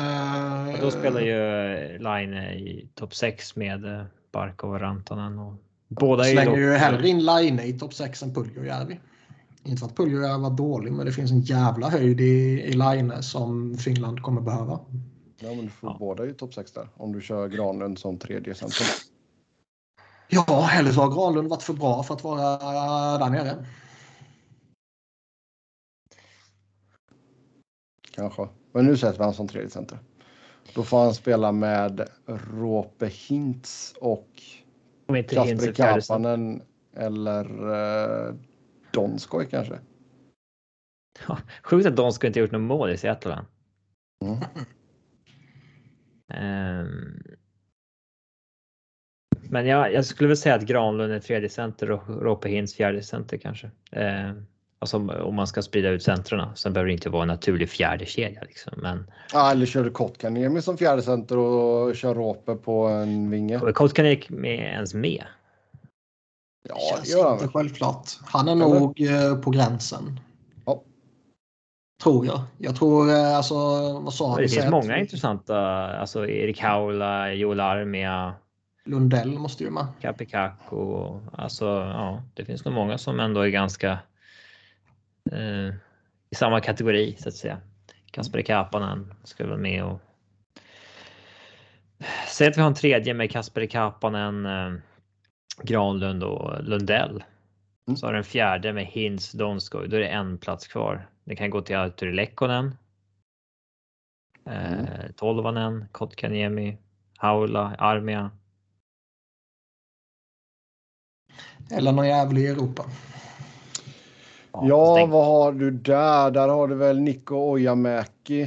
Och Då spelar ju Line i topp 6 med eh, Barkov och Rantanen. Och båda är slänger ju hellre in Laine i topp 6 än Puljujärvi. Inte för att Puljujärvi var dålig, men det finns en jävla höjd i, i Laine som Finland kommer behöva. Ja, men du får Ja. båda i topp 6 där. Om du kör Granlund som tredje center. Ja, eller så har Granlund varit för bra för att vara där nere. Kanske. Men nu sätter vi han som tredje center. Då får han spela med Rope Hintz och Kasper. Kapanen eller eh, Donskoj kanske. Ja, Sjukt att ska inte gjort något mål i Seattle. Mm. Ehm. Men jag, jag skulle väl säga att Granlund är tredje center och Rope Hintz fjärde center kanske. Ehm, alltså om- man ska sprida ut centrarna. Sen behöver det inte vara en naturlig fjärde kedja liksom. Men Ah, eller kör du Kotkaniemi som fjärde center och kör Rope på en vinge. Kotkaniemi med ens med. Ja, Känns det gör han inte självklart. Han är Eller? nog eh, på gränsen. Tror jag. Jag tror eh, alltså vad sa Det finns många intressanta. Alltså Erik Haula, Joel Armia. Lundell måste ju med. Kapikaku. Alltså ja, det finns nog många som ändå är ganska eh, i samma kategori så att säga. Kasper Kapanen ska väl med och. Säg att vi har en tredje med Kasper Kapanen, eh, Granlund och Lundell. Mm. Så har du en fjärde med Hins Donskoj. Då är det en plats kvar. Det kan gå till Arturi Lekkonen. Mm. Eh, Tolvanen, Kotkaniemi, Haula, Armia. Eller någon jävel i Europa. Ja, vad har du där? Där har du väl Niko Ojamäki.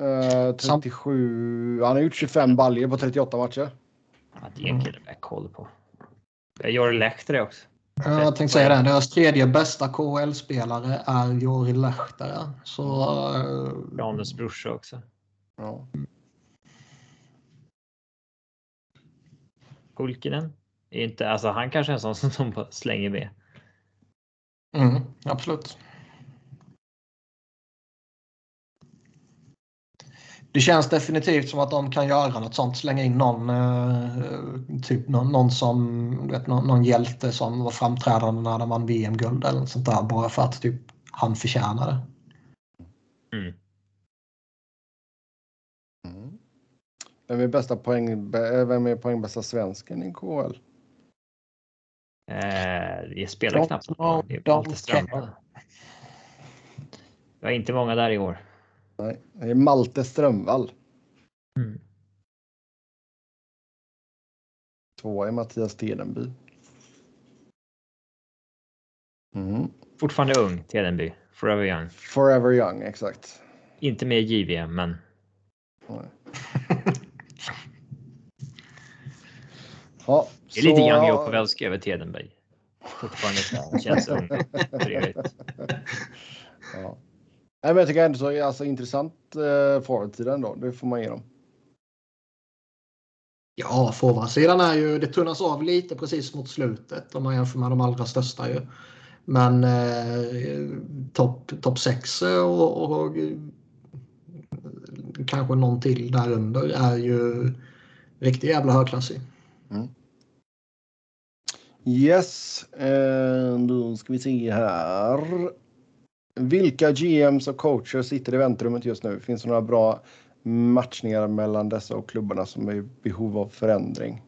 Eh, 37. Han har gjort 25 baljer på 38 matcher. Ja, det är en kille med koll på. Jag gör Lehtare också. Ja, jag tänkte säga det. Deras tredje bästa KHL-spelare är Jori Lehtare. Så... Janus brorsa också. Ja. Hulkinen? Är inte, alltså han kanske är en sån som, som slänger med. Mm, absolut. Det känns definitivt som att de kan göra något sånt. Slänga in någon, eh, typ någon, någon som, vet, någon, någon, hjälte som var framträdande när de vann VM-guld eller något sånt där. Bara för att typ han förtjänar det. Mm. Mm. Vem är bästa poäng, vem är poängbästa svensken i KHL? Eh, jag spelar knappt. Det är Malte Strömvall. Det var inte många där i år. Nej, det är Malte Strömvall. Mm. Tvåa är Mattias Tedenby. Mm. Fortfarande ung, Tedenby. Forever young. Forever young, exakt. Inte med i JVM, men. Nej. ja, det är så... lite Young Joe Pavelski över Tedenby. Fortfarande känns ung. ja. Nej, men jag tycker ändå så alltså, intressant eh, forwardsidan då. Det får man ge dem. Ja, forwardsidan är ju, det tunnas av lite precis mot slutet om man jämför med de allra största ju. Men eh, topp top 6 och, och, och, kanske någon till där under är ju riktigt jävla högklassig. Mm. Yes, eh, då ska vi se här. Vilka GMs och coacher sitter i väntrummet just nu? Finns det några bra matchningar mellan dessa och klubbarna som är i behov av förändring?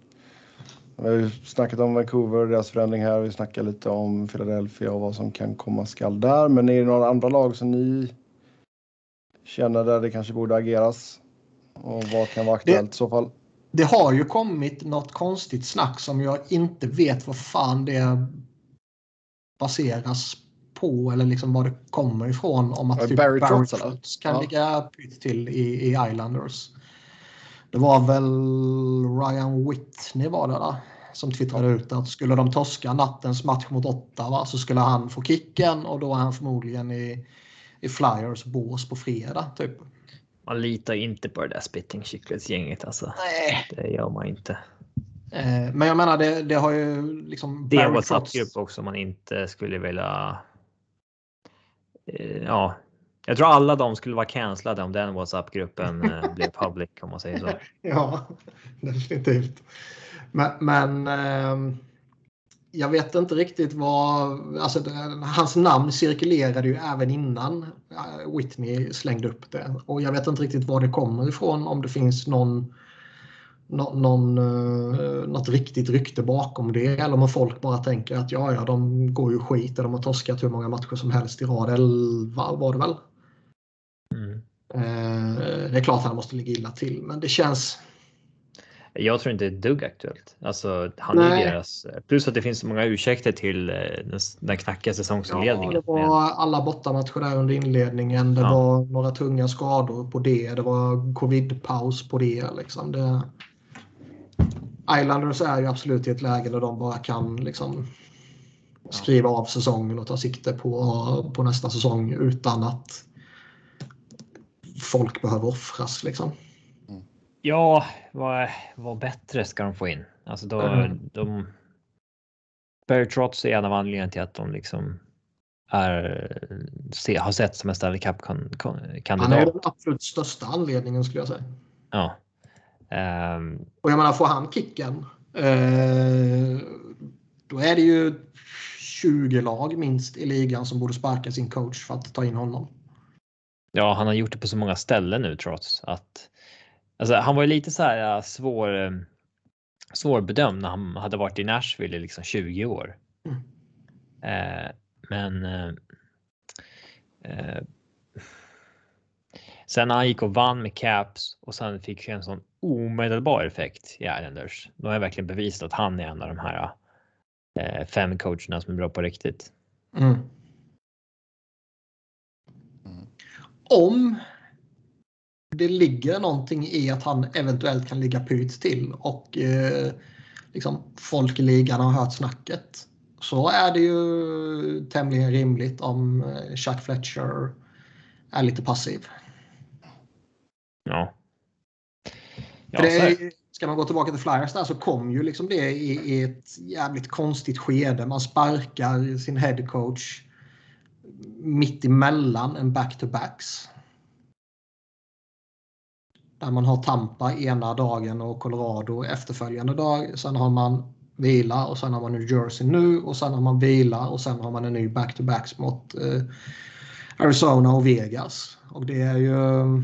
Vi har ju snackat om Vancouver och deras förändring här. Vi snackar lite om Philadelphia och vad som kan komma skall där. Men är det några andra lag som ni känner där det kanske borde ageras? Och vad kan vara aktuellt det, i så fall? Det har ju kommit något konstigt snack som jag inte vet vad fan det baseras på eller liksom var det kommer ifrån om att typ Barry, Barry Trotz kan ja. ligga pytt till i, i Islanders. Det var väl Ryan Whitney var det där, som twittrade ut att skulle de torska nattens match mot Ottawa så skulle han få kicken och då är han förmodligen i, i Flyers bås på fredag. Typ. Man litar inte på det där spitting gänget alltså. Nej. Det gör man inte. Eh, men jag menar det, det har ju liksom. Det är en WhatsApp-grupp också man inte skulle vilja Eh, ja, jag tror alla de skulle vara cancellade om den WhatsApp-gruppen eh, blev public om man säger så. Ja, definitivt. Men, men eh, jag vet inte riktigt vad, alltså hans namn cirkulerade ju även innan eh, Whitney slängde upp det och jag vet inte riktigt var det kommer ifrån om det finns någon någon, uh, något riktigt rykte bakom det eller om folk bara tänker att ja, ja, de går ju skit och de har torskat hur många matcher som helst i rad. 11 var det väl? Mm. Uh, det är klart att han måste ligga illa till, men det känns. Jag tror inte det är ett dugg aktuellt. Alltså, han är deras, plus att det finns så många ursäkter till eh, den, den knackiga säsongsinledningen. Ja, det var alla bortamatcher där under inledningen. Det ja. var några tunga skador på det. Det var covidpaus på det. Liksom. det Islanders är ju absolut i ett läge där de bara kan liksom skriva av säsongen och ta sikte på, på nästa säsong utan att folk behöver offras. Liksom. Ja, vad, vad bättre ska de få in? Alltså då, mm. de, Barry Trotz är en av anledningarna till att de liksom är, se, har sett som en Stanley Cup-kandidat. Han är den absolut största anledningen skulle jag säga. Ja. Um, och jag menar, får han kicken eh, då är det ju 20 lag minst i ligan som borde sparka sin coach för att ta in honom. Ja, han har gjort det på så många ställen nu trots att alltså, han var ju lite så här svår eh, svårbedömd när han hade varit i Nashville i liksom 20 år. Mm. Eh, men. Eh, eh, sen när han gick och vann med Caps och sen fick en sån omedelbar effekt i Islanders. Då har jag verkligen bevisat att han är en av de här eh, fem coacherna som är bra på riktigt. Mm. Om det ligger någonting i att han eventuellt kan ligga pyt till och eh, liksom folk i ligan har hört snacket så är det ju tämligen rimligt om eh, Chuck Fletcher är lite passiv. Ja. ja det, ska man gå tillbaka till Flyers där så kom ju liksom det i, i ett jävligt konstigt skede. Man sparkar sin headcoach mitt emellan en back-to-backs. Där man har Tampa ena dagen och Colorado efterföljande dag. Sen har man vila och sen har man New Jersey nu och sen har man vila och sen har man en ny back-to-backs mot eh, Arizona och Vegas. Och det är ju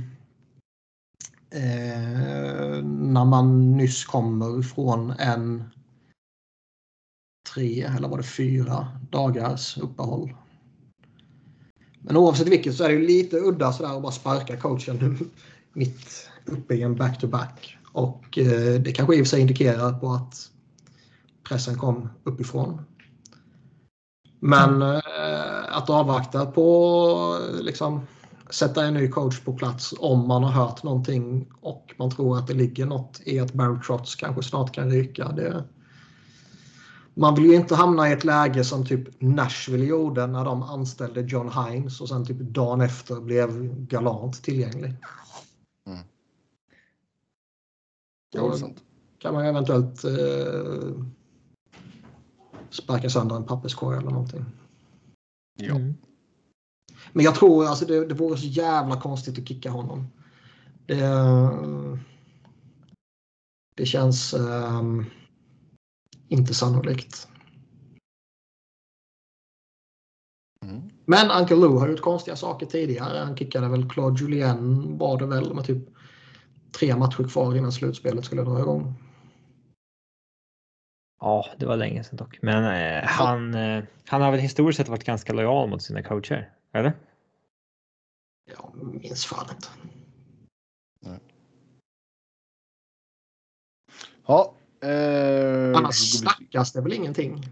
eh, när man nyss kommer från en tre eller var det fyra dagars uppehåll. Men oavsett vilket så är det lite udda sådär att bara sparka coachen mitt uppe i en back-to-back. Och eh, det kanske i och för sig indikerar på att pressen kom uppifrån. Men eh, att avvakta på liksom sätta en ny coach på plats om man har hört någonting och man tror att det ligger något i att Barry Trotz kanske snart kan ryka. Det, man vill ju inte hamna i ett läge som typ Nashville gjorde när de anställde John Hines och sen typ dagen efter blev galant tillgänglig. Mm. Då kan man eventuellt eh, sparka sönder en papperskorg eller någonting. Ja. Mm. Men jag tror alltså det, det vore så jävla konstigt att kicka honom. Det, det känns um, inte sannolikt. Mm. Men Uncle Lou har gjort konstiga saker tidigare. Han kickade väl Claude Julien var det väl med typ tre matcher kvar innan slutspelet skulle dra igång. Ja, det var länge sedan dock. Men eh, han, eh, han har väl historiskt sett varit ganska lojal mot sina coacher? Eller? Jag minns fan inte. Ja. Eh, Annars snackas det väl ingenting.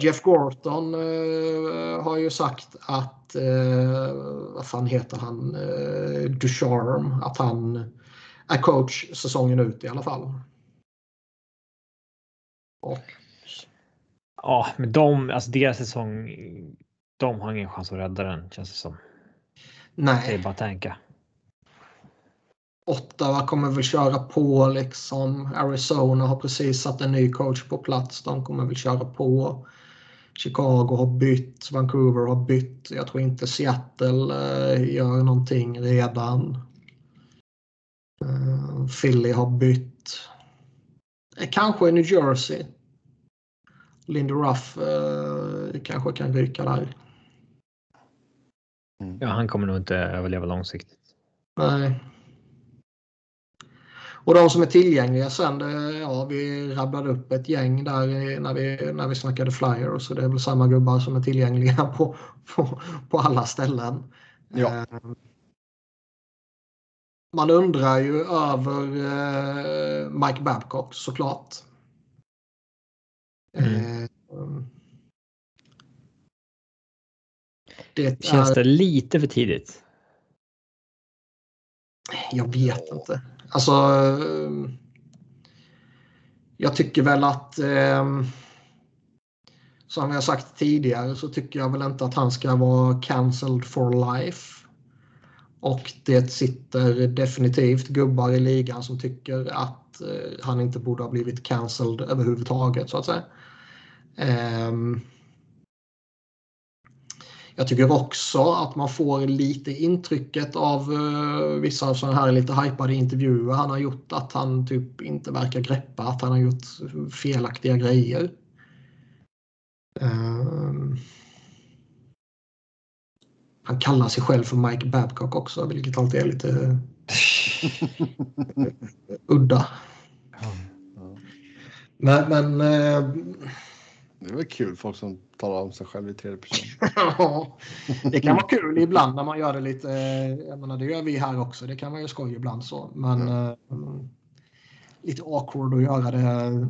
Jeff Gorton eh, har ju sagt att, eh, vad fan heter han, eh, Ducharme, att han är coach säsongen ut i alla fall. Och... Ja, men de, alltså deras säsong, de har ingen chans att rädda den känns det som. Nej. Det är bara att tänka. Ottawa kommer väl köra på liksom. Arizona har precis satt en ny coach på plats. De kommer väl köra på. Chicago har bytt. Vancouver har bytt. Jag tror inte Seattle eh, gör någonting redan. Eh, Philly har bytt. Eh, kanske New Jersey. Lindy Ruff eh, kanske kan ryka där. Mm. Ja, han kommer nog inte överleva långsiktigt. Nej. Och de som är tillgängliga sen, det, ja, vi rabblade upp ett gäng där när vi, när vi snackade flyers. Så det är väl samma gubbar som är tillgängliga på, på, på alla ställen. Ja. Eh, man undrar ju över eh, Mike Babcock såklart. Mm. Eh, det Känns är... det lite för tidigt? Jag vet inte. Alltså. Eh, jag tycker väl att. Eh, som jag sagt tidigare så tycker jag väl inte att han ska vara cancelled for life. Och det sitter definitivt gubbar i ligan som tycker att eh, han inte borde ha blivit cancelled överhuvudtaget så att säga. Um, jag tycker också att man får lite intrycket av uh, vissa av sådana här lite hypade intervjuer han har gjort att han typ inte verkar greppa att han har gjort felaktiga grejer. Uh, han kallar sig själv för Mike Babcock också, vilket alltid är lite udda. Men, men uh, det är väl kul folk som talar om sig själv i tredje person. det kan vara kul ibland när man gör det lite. Jag menar, det gör vi här också. Det kan vara ju skoj ibland så. Men mm. lite awkward att göra det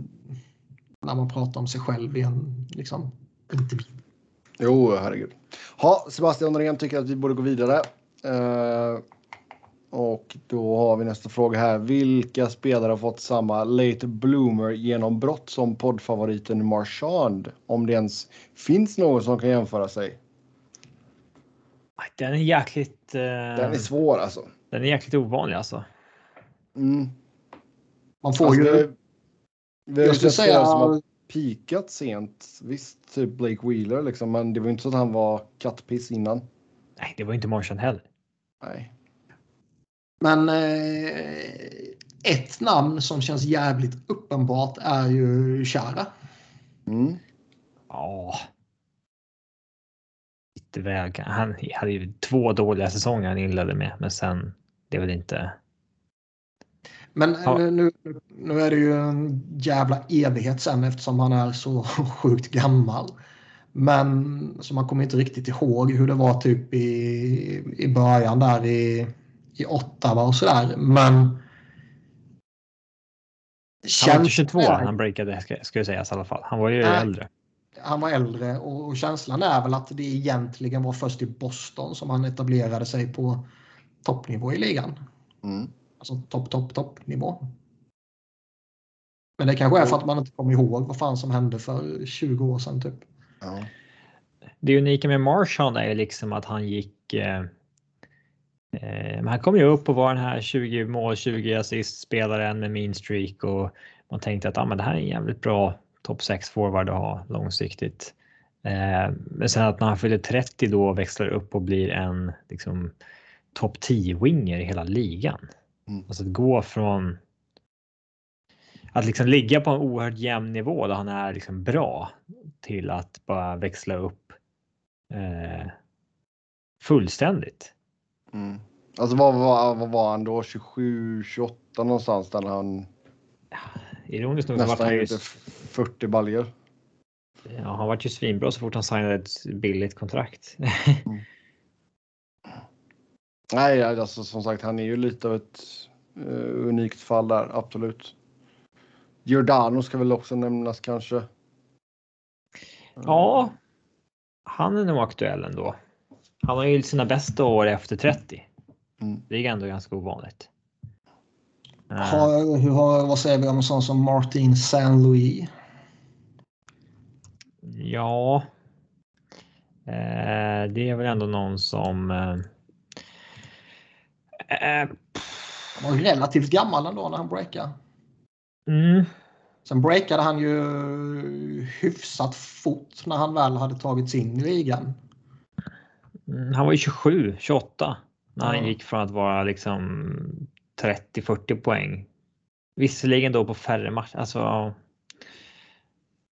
när man pratar om sig själv i en liksom, intervju. Jo, herregud. Ha, Sebastian Norén tycker att vi borde gå vidare. Uh, och då har vi nästa fråga här. Vilka spelare har fått samma late bloomer genombrott som poddfavoriten Marchand? Om det ens finns någon som kan jämföra sig. Den är jäkligt... Uh... Den är svår alltså. Den är jäkligt ovanlig alltså. Mm. Man får alltså, ju... Det, vi har ju säga... som har pikat sent. Visst, typ Blake Wheeler liksom, men det var inte så att han var kattpiss innan. Nej, det var inte Marchand heller. Nej. Men eh, ett namn som känns jävligt uppenbart är ju Chara. Mm. Ja. Lite väl. Han hade ju två dåliga säsonger han inledde med, men sen det är väl inte. Men ja. nu, nu är det ju en jävla evighet sen eftersom han är så sjukt gammal. Men så man kommer inte riktigt ihåg hur det var typ i, i början där i i Ottawa och sådär. Men... Han var inte 22 när han breakade ska, ska sägas i alla fall. Han var ju nej, äldre. Han var äldre och, och, känslan är väl att det egentligen var först i Boston som han etablerade sig på toppnivå i ligan. Mm. Alltså topp, topp, toppnivå. Men det kanske är för att man inte kommer ihåg vad fan som hände för 20 år sedan typ. Ja. Det unika med Marshall är liksom att han gick Eh, men han kom ju upp och var den här 20 mål, 20 assist spelaren med min streak och man tänkte att ah, men det här är en jävligt bra topp 6 forward att ha långsiktigt. Eh, men sen att när han fyller 30 då växlar upp och blir en liksom, topp 10 winger i hela ligan. Mm. Alltså att gå från att liksom ligga på en oerhört jämn nivå där han är liksom bra till att bara växla upp eh, fullständigt. Mm. Alltså vad, vad, vad var han då? 27, 28 någonstans där han Ironiskt nog nästan gjorde ju... 40 baljor. Ja, han var ju svinbra så fort han signade ett billigt kontrakt. mm. Nej, alltså som sagt, han är ju lite av ett uh, unikt fall där, absolut. Giordano ska väl också nämnas kanske. Ja, han är nog aktuell ändå. Han har ju sina bästa år efter 30. Mm. Det är ändå ganska ovanligt. Har, hur har, vad säger vi om en sån som Martin Saint-Louis? Ja. Eh, det är väl ändå någon som. Eh, eh han var relativt gammal ändå när han breakade. Mm. Sen breakade han ju hyfsat fort när han väl hade tagit sig in i ligan. Mm, han var ju 27, 28 när han gick från att vara liksom 30-40 poäng. Visserligen då på färre matcher, alltså.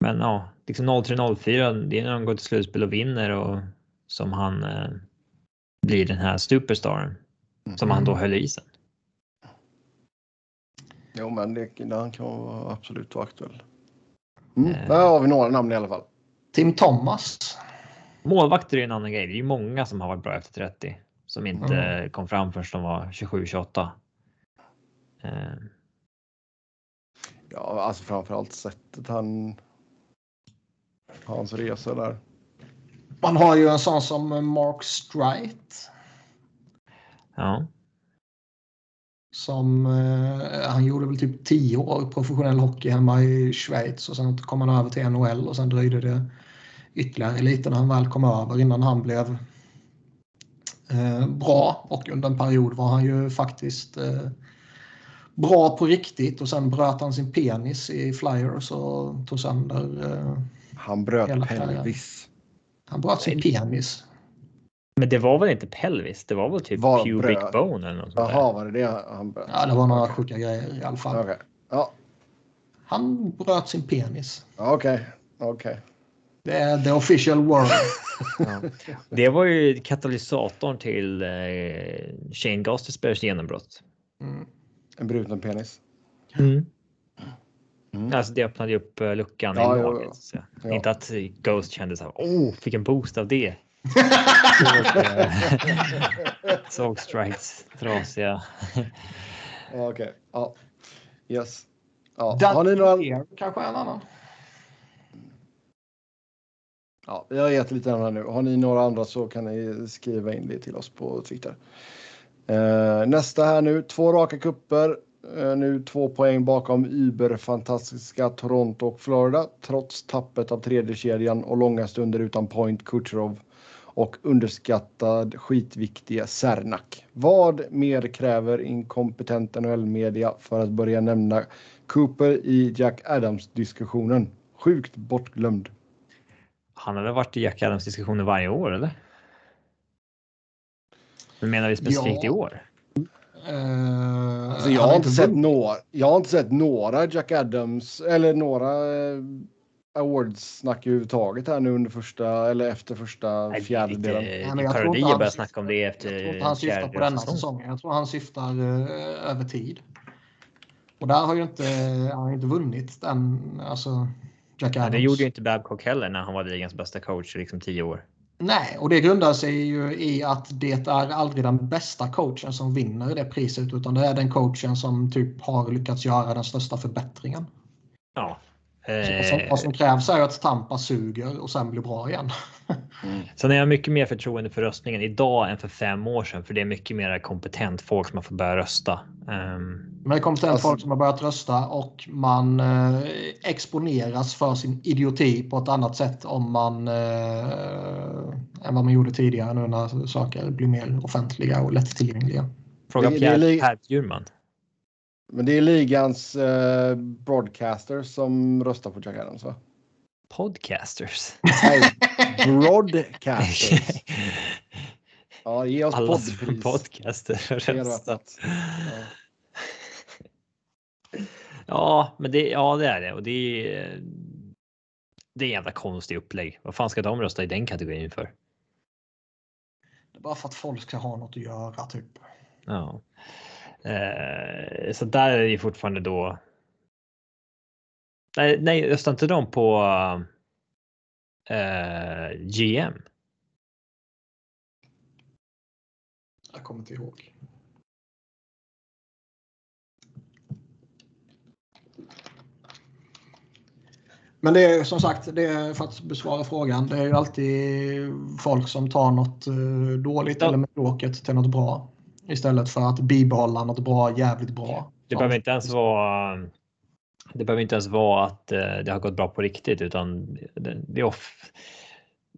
Men ja, liksom 03-04, det är när de går till slutspel och vinner och som han eh, blir den här superstaren mm. som han då höll i sen. Jo, men det, han kan absolut vara aktuell. Mm. Eh. Där har vi några namn i alla fall. Tim Thomas. Målvakter är en annan grej. Det är många som har varit bra efter 30 som inte mm. kom fram förrän de var 27, 28. Eh. Ja, alltså framförallt sättet han. Hans resa där. Man har ju en sån som Mark Strite. Ja. Som eh, han gjorde väl typ 10 år professionell hockey hemma i Schweiz och sen kom han över till NHL och sen dröjde det ytterligare lite när han väl kom över innan han blev eh, bra och under en period var han ju faktiskt eh, bra på riktigt och sen bröt han sin penis i Flyers och tog sönder. Eh, han bröt pelvis. Han bröt sin penis. Men det var väl inte pelvis? Det var väl typ var pubic bröd. bone eller något sånt Jaha, var det det han bröt? Ja, det var några sjuka grejer i alla fall. Okay. Ja. Han bröt sin penis. Okej, okay. okej. Okay. Det är the official word. ja. Det var ju katalysatorn till eh, Shane Gostisbergs genombrott. Mm. En bruten penis. Mm. Mm. Alltså det öppnade upp eh, luckan ja, i laget. Ja, ja. Inte att Ghost kände så här. Oh, fick en boost av det. Såg strikes trasiga. Okej, okay. ja. Yes. Ja. Har ni några? Kanske en annan. Ja, vi har gett lite andra nu. Har ni några andra så kan ni skriva in det till oss på Twitter. Eh, nästa här nu, två raka kupper. Eh, nu två poäng bakom überfantastiska Toronto och Florida trots tappet av tredje kedjan och långa stunder utan Point, Kucherov och underskattad skitviktiga Sernak. Vad mer kräver inkompetent NHL-media för att börja nämna Cooper i Jack Adams-diskussionen? Sjukt bortglömd. Han har väl varit i Jack Adams-diskussioner varje år, eller? Men menar vi specifikt ja. i år? Uh, alltså jag, har inte sett några, jag har inte sett några Jack Adams eller några uh, awards-snack överhuvudtaget här nu under första eller efter första Nej, fjärdedelen. Parodi har börjat snacka om det efter Jag tror inte han syftar på denna säsong. säsongen. Jag tror han syftar uh, över tid. Och där har ju inte, han har inte vunnit den, alltså Jack Adams. Ja, det gjorde ju inte Babcock heller när han var ligans bästa coach i liksom tio år. Nej, och det grundar sig ju i att det är aldrig den bästa coachen som vinner det priset utan det är den coachen som typ har lyckats göra den största förbättringen. Ja. Eh... Så, vad som krävs är att Tampa suger och sen blir bra igen. Mm. Sen är jag mycket mer förtroende för röstningen idag än för fem år sedan, för det är mycket mer kompetent folk som har fått börja rösta. Um... Men det kompetent alltså... folk som har börjat rösta och man eh, exponeras för sin idioti på ett annat sätt om man eh, än vad man gjorde tidigare nu när saker blir mer offentliga och lättillgängliga. Fråga Pierre Per Bjurman. Men det är ligans eh, broadcasters som röstar på Jack Adams va? Podcasters? Nej, broadcasters. ja, ge oss Alla poddpris. podcaster röstat. Ja. ja, men det, ja, det är det. Och det är, det är en jävla konstig upplägg. Vad fan ska de rösta i den kategorin för? Det är bara för att folk ska ha något att göra typ. Ja. Eh, så där är det ju fortfarande då. Nej, nej röstar inte de på eh, GM? Jag kommer inte ihåg. Men det är som sagt, det är för att besvara frågan. Det är ju alltid folk som tar något eh, dåligt ja. eller mediokert till något bra. Istället för att bibehålla något bra, jävligt bra. Det behöver inte ens vara det behöver inte ens vara att eh, det har gått bra på riktigt utan det, är off.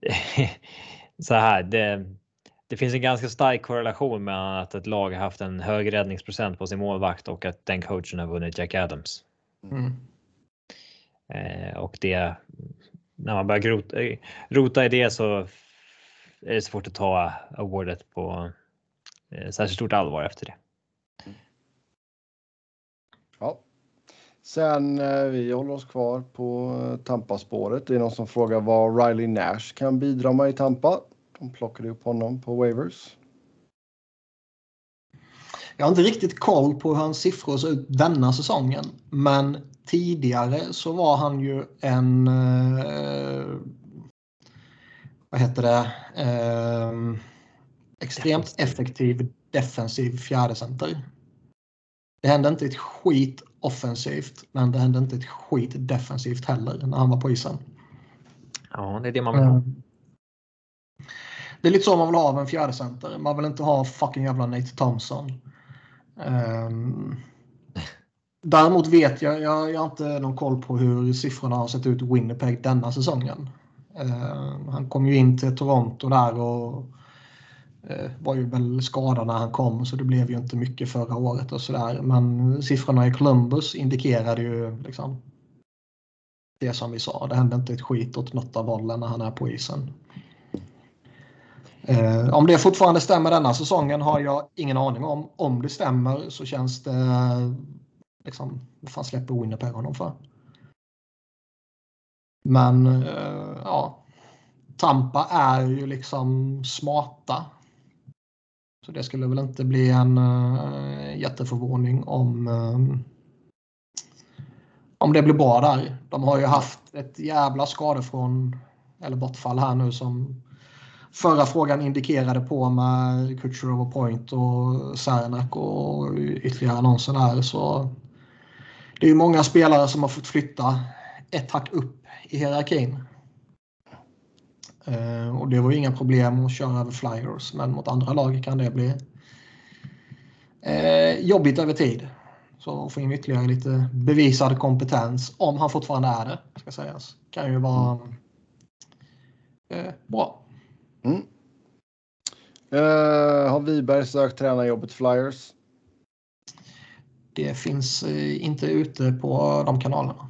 så här, det, det finns en ganska stark korrelation med att ett lag har haft en hög räddningsprocent på sin målvakt och att den coachen har vunnit Jack Adams. Mm. Eh, och det när man börjar rota, rota i det så är det svårt att ta awardet på särskilt stort allvar efter det. Ja. Sen eh, vi håller oss kvar på eh, Tampa-spåret. Det är någon som frågar vad Riley Nash kan bidra med i Tampa. De plockade upp honom på waivers. Jag har inte riktigt koll på hur hans siffror ser ut denna säsongen. Men tidigare så var han ju en... Eh, vad heter det? Eh, extremt effektiv defensiv fjärdecenter. Det hände inte ett skit offensivt, men det hände inte ett skit defensivt heller när han var på isen. Ja, det är det man vill ha. Mm. Det är lite så man vill ha av en fjärdecenter. Man vill inte ha fucking jävla Nate Thompson. Um, däremot vet jag, jag, jag har inte någon koll på hur siffrorna har sett ut i Winnipeg denna säsongen. Uh, han kom ju in till Toronto där och Eh, var ju väl skadad när han kom så det blev ju inte mycket förra året och sådär. Men siffrorna i Columbus indikerade ju liksom det som vi sa. Det hände inte ett skit åt något av bollen när han är på isen. Eh, om det fortfarande stämmer denna säsongen har jag ingen aning om. Om det stämmer så känns det liksom, vad fan släpper Winnipeg honom för? Men eh, ja, Tampa är ju liksom smarta. Så det skulle väl inte bli en uh, jätteförvåning om um, om det blir bra där. De har ju haft ett jävla skadefrån eller bortfall här nu som förra frågan indikerade på med Kutjerov och Point och Sernak och ytterligare någon sån här. Så det är ju många spelare som har fått flytta ett hack upp i hierarkin. Uh, och det var ju inga problem att köra över flyers men mot andra lag kan det bli uh, jobbigt över tid. Så få in ytterligare lite bevisad kompetens om han fortfarande är det. ska sägas. Kan ju vara uh, bra. Mm. har Wiberg sökt tränarjobbet Flyers? Det finns inte ute på de kanalerna.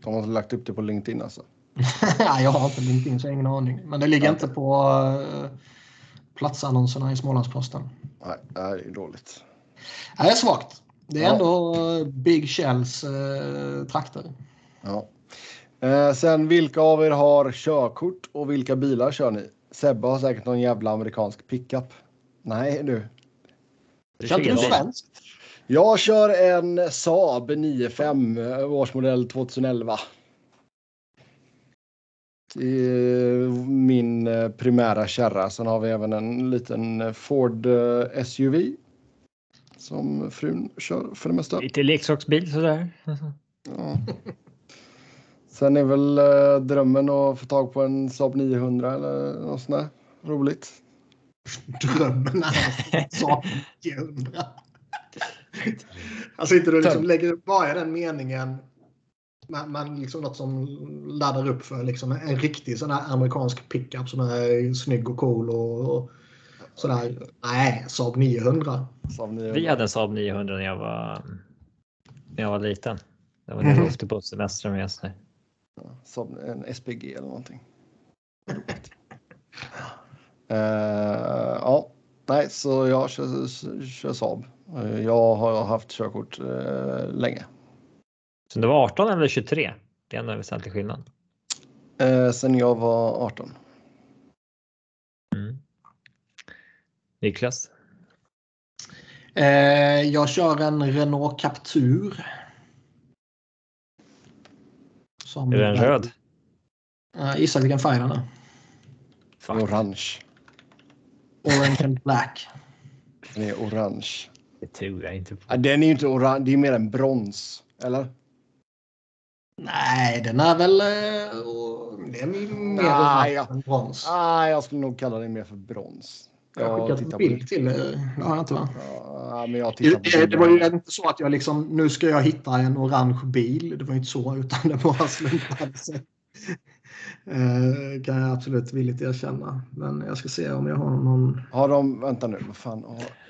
De har lagt upp det på LinkedIn alltså? Nej, jag har inte LinkedIn så jag har ingen aning. Men det ligger inte på uh, platsannonserna i Smålandsposten. Nej, det är dåligt. Det är svagt. Det är ja. ändå uh, Big Shells uh, trakter. Ja. Eh, sen vilka av er har körkort och vilka bilar kör ni? Sebbe har säkert någon jävla amerikansk pickup. Nej du. Kör inte du svenskt? Jag kör en Saab 95 årsmodell 2011 min eh, primära kärra. Sen har vi även en liten Ford eh, SUV. Som frun kör för det mesta. Lite leksaksbil sådär. Ja. Sen är väl eh, drömmen att få tag på en Saab 900 eller något sånt där roligt. Drömmen är Saab 900. alltså inte du liksom lägger bara den meningen men, men liksom något som laddar upp för liksom en riktig sån här amerikansk pickup som är snygg och cool och, och sådär. Nej, Saab 900. Saab 900. Vi hade en Saab 900 när jag var, när jag var liten. Det var när jag mm. åkte på semester med sig. Saab, en SPG eller någonting. uh, ja, nej, så jag kör, kör Saab. Jag har haft körkort uh, länge. Så du var 18 eller 23? Det är en väsentlig skillnad. Eh, sen jag var 18. Mm. Niklas? Eh, jag kör en Renault Captur. Som är den röd? Uh, gissa vilken färg den är. Orange. Orange and black. Den är orange. Det tror jag inte på. Den är ju inte orange, det är mer en brons. Eller? Nej, den är väl... Eh, det är mer Nej, än brons. Nej, jag skulle nog kalla den mer för brons. Jag har skickat en bild till Det har jag inte va? Ja, men jag tittar på det, det var ju inte så att jag liksom, nu ska jag hitta en orange bil. Det var inte så, utan det bara slumpade sig. Eh, kan jag absolut villigt erkänna. Men jag ska se om jag har någon. Har de, vänta nu, vad fan.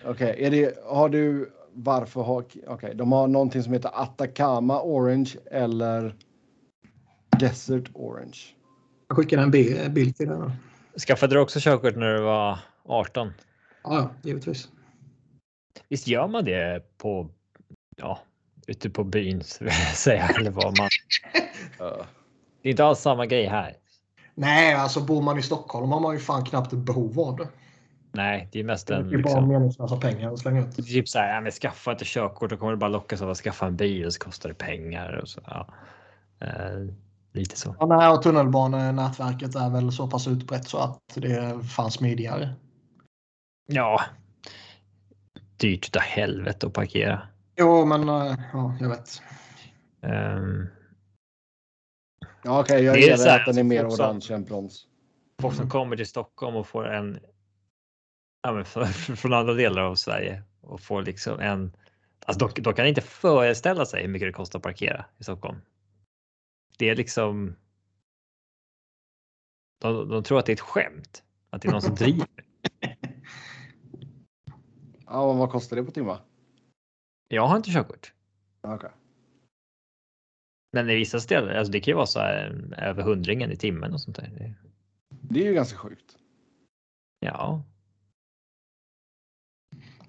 Okej, okay, har du, varför har, okej, okay, de har någonting som heter Atacama Orange eller Desert Orange. Jag skickar en bild till dig. Skaffade du också körkort när du var 18? Ja, givetvis. Visst gör man det på, ja, ute på byn, säga, eller vad man... Det är inte alls samma grej här. Nej, alltså bor man i Stockholm har man ju fan knappt ett behov av det. Nej, det är mest en... Det är bara liksom, meningslösa pengar att slänga ut. Typ så här, ja, men skaffa inte körkort, då kommer du bara lockas av att skaffa en bil och så kostar det pengar. Och så, ja. Eh, lite så. Ja, nej, och tunnelbanenätverket är väl så pass utbrett så att det fanns smidigare. Ja. Dyrt utav helvete att parkera. Jo, men eh, ja, jag vet. Um, ja, okej, okay, jag ger att den är mer orange än brons. Folk som kommer till Stockholm och får en ja, för, från andra delar av Sverige och får liksom en. Alltså de, de kan inte föreställa sig hur mycket det kostar att parkera i Stockholm. Det är liksom. De, de tror att det är ett skämt att det är någon som driver. Ja, vad kostar det på timme? Jag har inte körkort. Okay. Men i vissa ställen, alltså det kan ju vara så här över hundringen i timmen och sånt där. Det är ju ganska sjukt. Ja.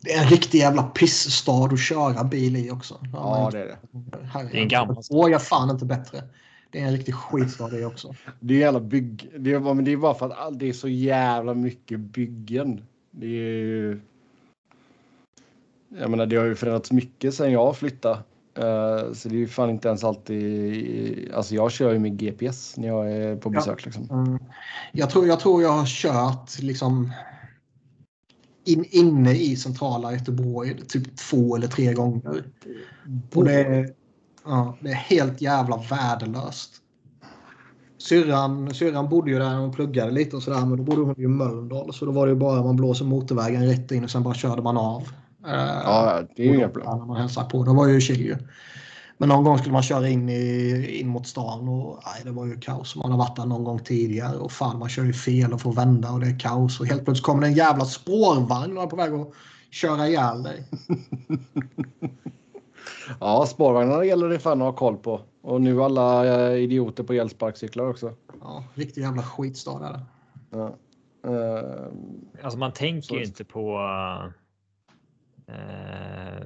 Det är en riktig jävla pissstad att köra bil i också. Ja, det är det. Det är en gammal Åh, jag fan inte bättre. Det är en riktig skitstad det också. Det är jävla bygg... Det är, men det är bara för att det är så jävla mycket byggen. Det är ju... Jag menar, det har ju förändrats mycket sedan jag flyttade. Eh, så det är ju fan inte ens alltid... Alltså jag kör ju med GPS när jag är på Ja. besök liksom. Mm. Jag, tror, jag tror jag har kört liksom in, inne i centrala Göteborg typ två eller tre gånger. Och det är, ja, det är helt jävla värdelöst. Syrran, syrran bodde ju där när hon pluggade lite och sådär men då bodde hon i Mölndal så då var det ju bara man blåser motorvägen rätt in och sen bara körde man av. Ja, det är ju inga problem. När man hälsade på. Det var ju chill ju. Men någon gång skulle man köra in, i, in mot stan och nej, det var ju kaos. Man har varit där någon gång tidigare och fan man kör ju fel och får vända och det är kaos. Och helt plötsligt kommer det en jävla spårvagn och är på väg att köra ihjäl dig. Ja, spårvagnarna gäller det fan att ha koll på. Och nu alla eh, idioter på elsparkcyklar också. Ja, riktig jävla skitstad är det. Ja. Eh, Alltså man tänker Så- ju inte på. Eh,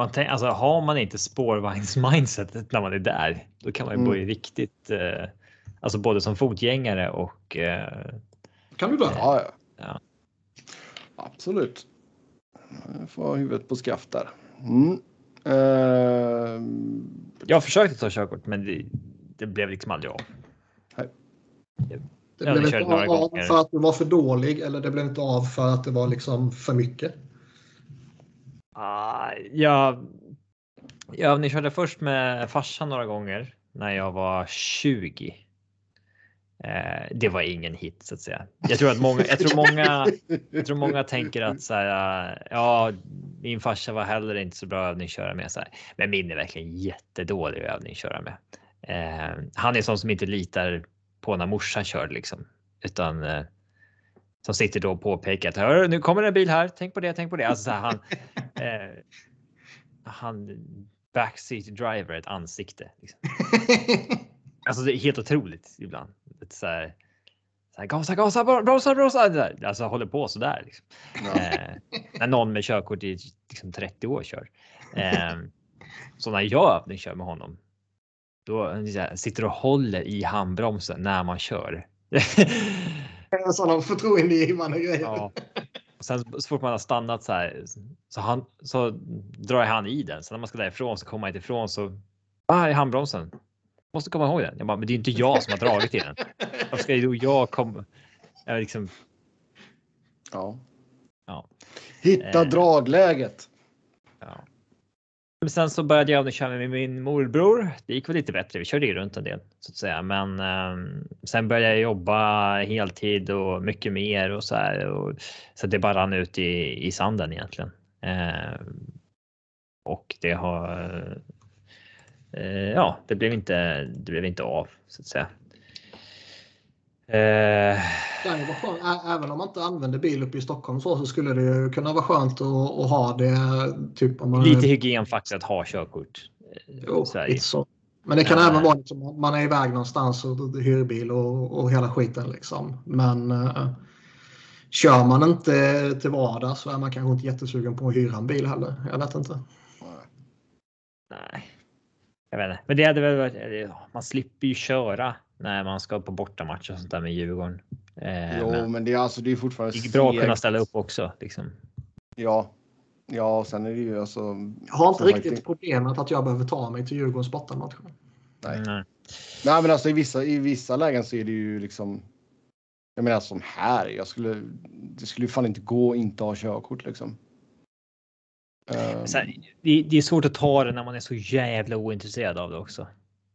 man tänk, alltså har man inte spårvagnsmindsetet när man är där, då kan man ju Mm. bli riktigt. Eh, alltså både som fotgängare och. Eh, Kan du dö? ja, ja. Ja. Absolut. Jag får huvudet på skaft där. Mm. Eh, jag försökte ta körkort, men det, det blev liksom aldrig av. Det blev inte av gånger. för att du var för dålig eller det blev inte av för att det var liksom för mycket. Jag, jag övningskörde först med farsan några gånger när jag var 20. Eh, det var ingen hit så att säga. Jag tror att många, jag tror många, jag tror många tänker att så här, ja, min farsa var heller inte så bra att övningsköra med. Så här. Men min är verkligen jättedålig att övningsköra med. Eh, han är sån som inte litar på när morsan kör liksom, utan eh, som sitter då och påpekar att Hör, nu kommer en bil här. Tänk på det, tänk på det. Alltså så här, han, eh, han backseat driver ett ansikte. Liksom. Alltså det är helt otroligt ibland. Det så här, så här, gasa, gasa, bromsa, bromsa. Alltså håller på så där. Liksom. Eh, när någon med körkort i liksom 30 år kör. Eh, så när jag övningskör med honom. Då här, sitter och håller i handbromsen när man kör. Sådana förtroendeingivande grejer. Ja. Och sen så fort man har stannat så här så, han, så drar han i den. Så när man ska därifrån så kommer man inte ifrån så. Ah, i handbromsen. Måste komma ihåg den. Jag bara, men det är inte jag som har dragit i den. Varför ska då jag komma? Jag liksom, ja. Ja. Hitta Eh. dragläget. ja. Men sen så började jag köra med min morbror. Det gick väl lite bättre. Vi körde ju runt en del så att säga, men eh, sen började jag jobba heltid och mycket mer och så här. Och, så det bara rann ut i, i sanden egentligen. Eh, och det har. Eh, ja, det blev inte. Det blev inte av så att säga. Eh, Även om man inte använder bil uppe i Stockholm så, så skulle det ju kunna vara skönt att, att ha det. Typ om man lite hygienfaktor att ha körkort. eh, Jo, så. Men det kan Eh. även vara liksom, att man är iväg någonstans och hyr bil och, och hela skiten. Liksom. Men uh, kör man inte till vardag så är man kanske inte jättesugen på att hyra en bil heller. Jag vet inte. Nej, jag vet inte, men det hade väl varit. Man slipper ju köra när man ska på bortamatch och sånt där med Djurgården. Eh, Jo, men men det är alltså det är fortfarande. det är bra att kunna ställa upp också. Liksom. Ja. Ja, och sen är det ju alltså. Jag har inte riktigt sagt- problemet att jag behöver ta mig till Djurgårdens bortamatch. Nej. Nej. Nej, men alltså i vissa, i vissa lägen så är det ju liksom. Jag menar som här. Jag skulle. Det skulle ju fan inte gå att inte ha körkort liksom. Ehm, här, det, det är svårt att ta det när man är så jävla ointresserad av det också.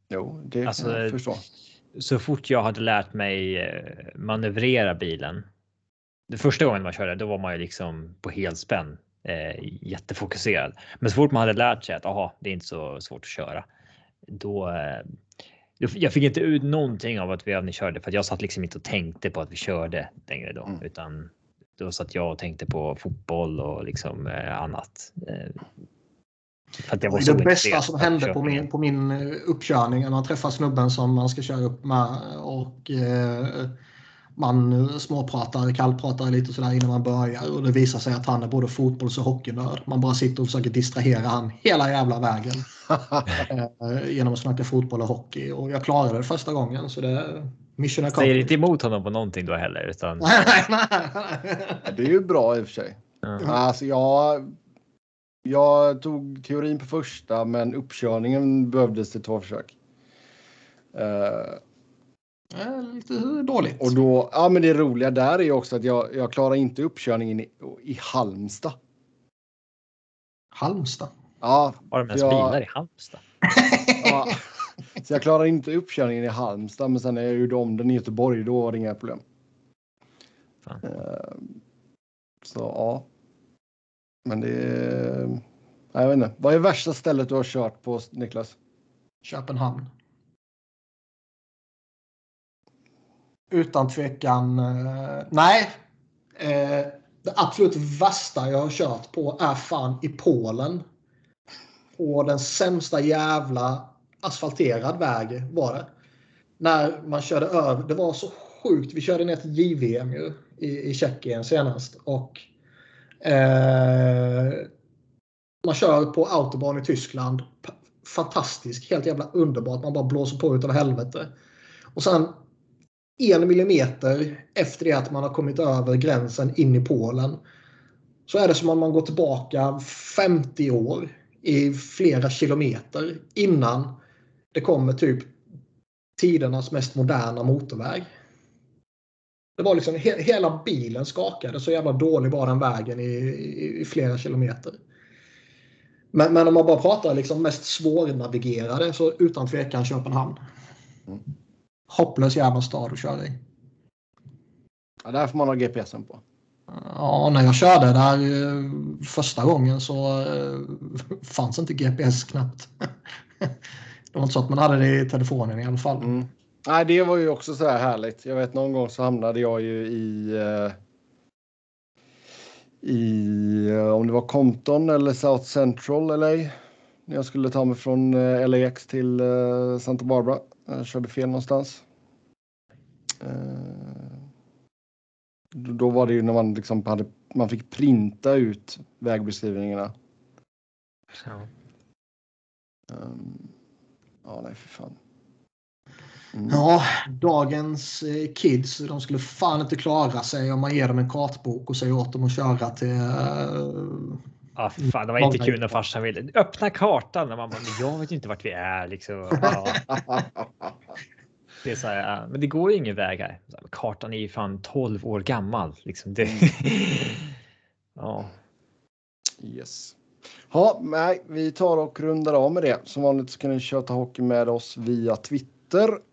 jo, det alltså, jag förstå. Så fort jag hade lärt mig eh, manövrera bilen. Det första gången man körde, då var man ju liksom på helspänn. Eh, jättefokuserad. Men så fort man hade lärt sig att aha, det är inte så svårt att köra. Då, eh, jag fick inte ut någonting av att vi övningskörde för att jag satt liksom inte och tänkte på att vi körde längre då, Mm. utan då satt jag och tänkte på fotboll och liksom eh, annat. Eh, för att jag var Det, det bästa som hände på min, på min eh, uppkörning när man träffar snubben som man ska köra upp med och eh, man småpratar, kallpratar lite sådär innan man börjar och det visar sig att han är både fotbolls och hockeynörd. Man bara sitter och försöker distrahera han hela jävla vägen. Eh, genom att snacka fotboll och hockey och jag klarade det första gången så det Mission Säger inte emot honom på någonting då heller. Utan... det är ju bra i och för sig. Mm. Alltså jag, jag tog teorin på första men uppkörningen behövdes till två försök. Uh, lite dåligt. Och då, ja, men det roliga där är också att jag, jag klarar inte uppkörningen i, i Halmstad. Halmstad? Ja. Har de ens jag, bilar i Halmstad? ja, så jag klarar inte uppkörningen i Halmstad, men sen när jag gjorde om den i Göteborg, då var det inga problem. Fan. Uh, så ja. Men det är... Jag vet inte. Vad är värsta stället du har kört på, Niklas? Köpenhamn. Utan tvekan. Eh, nej. Eh, det absolut värsta jag har kört på är fan i Polen. På den sämsta jävla asfalterad väg var det. När man körde över. Det var så sjukt. Vi körde ner till JVM ju, i, i Tjeckien senast. Och eh, Man kör på autobahn i Tyskland. Fantastiskt. Helt jävla underbart. Man bara blåser på utav helvete. Och sen en millimeter efter det att man har kommit över gränsen in i Polen så är det som om man går tillbaka 50 år i flera kilometer innan det kommer typ tidernas mest moderna motorväg. Det var liksom he hela bilen skakade så jävla dålig var den vägen i, i, i flera kilometer. Men, men, om man bara pratar liksom mest svårnavigerade så utan tvekan Köpenhamn. Mm hopplös jävla stad att köra i. Ja, där får man ha GPSen på. Ja, när jag körde där eh, första gången så eh, fanns inte GPS knappt. Det var inte så att man hade det i telefonen i alla fall. Mm. Nej, det var ju också så här härligt. Jag vet någon gång så hamnade jag ju i eh, i om det var Compton eller South Central LA. När jag skulle ta mig från LAX till Santa Barbara. Jag körde fel någonstans. Eh, då var det ju när man liksom hade, man fick printa ut vägbeskrivningarna. Ja. Um, ja, nej för fan. Mm. Ja, dagens eh, kids, de skulle fan inte klara sig om man ger dem en kartbok och säger åt dem att köra till... Uh, ah, fan, det var inte kul när farsan ville öppna kartan. Och man bara, men jag vet inte vart vi är liksom. Ja. Det är så här, men det går ju ingen väg här. Kartan är ju fan 12 år gammal. Liksom det, ja. Yes. Ja, nej, vi tar och rundar av med det. Som vanligt så kan ni köta hockey med oss via Twitter.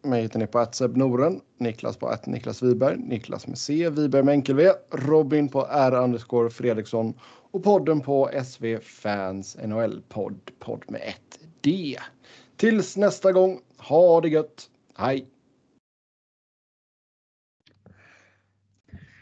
Mig hittar ni på Noren, Niklas på att Niklas Wiberg, Niklas med C, Wiberg med enkel V, Robin på R underscore Fredriksson och podden på SV Fans NHL-podd, podd med ett D. Tills nästa gång, ha det gött! Hej!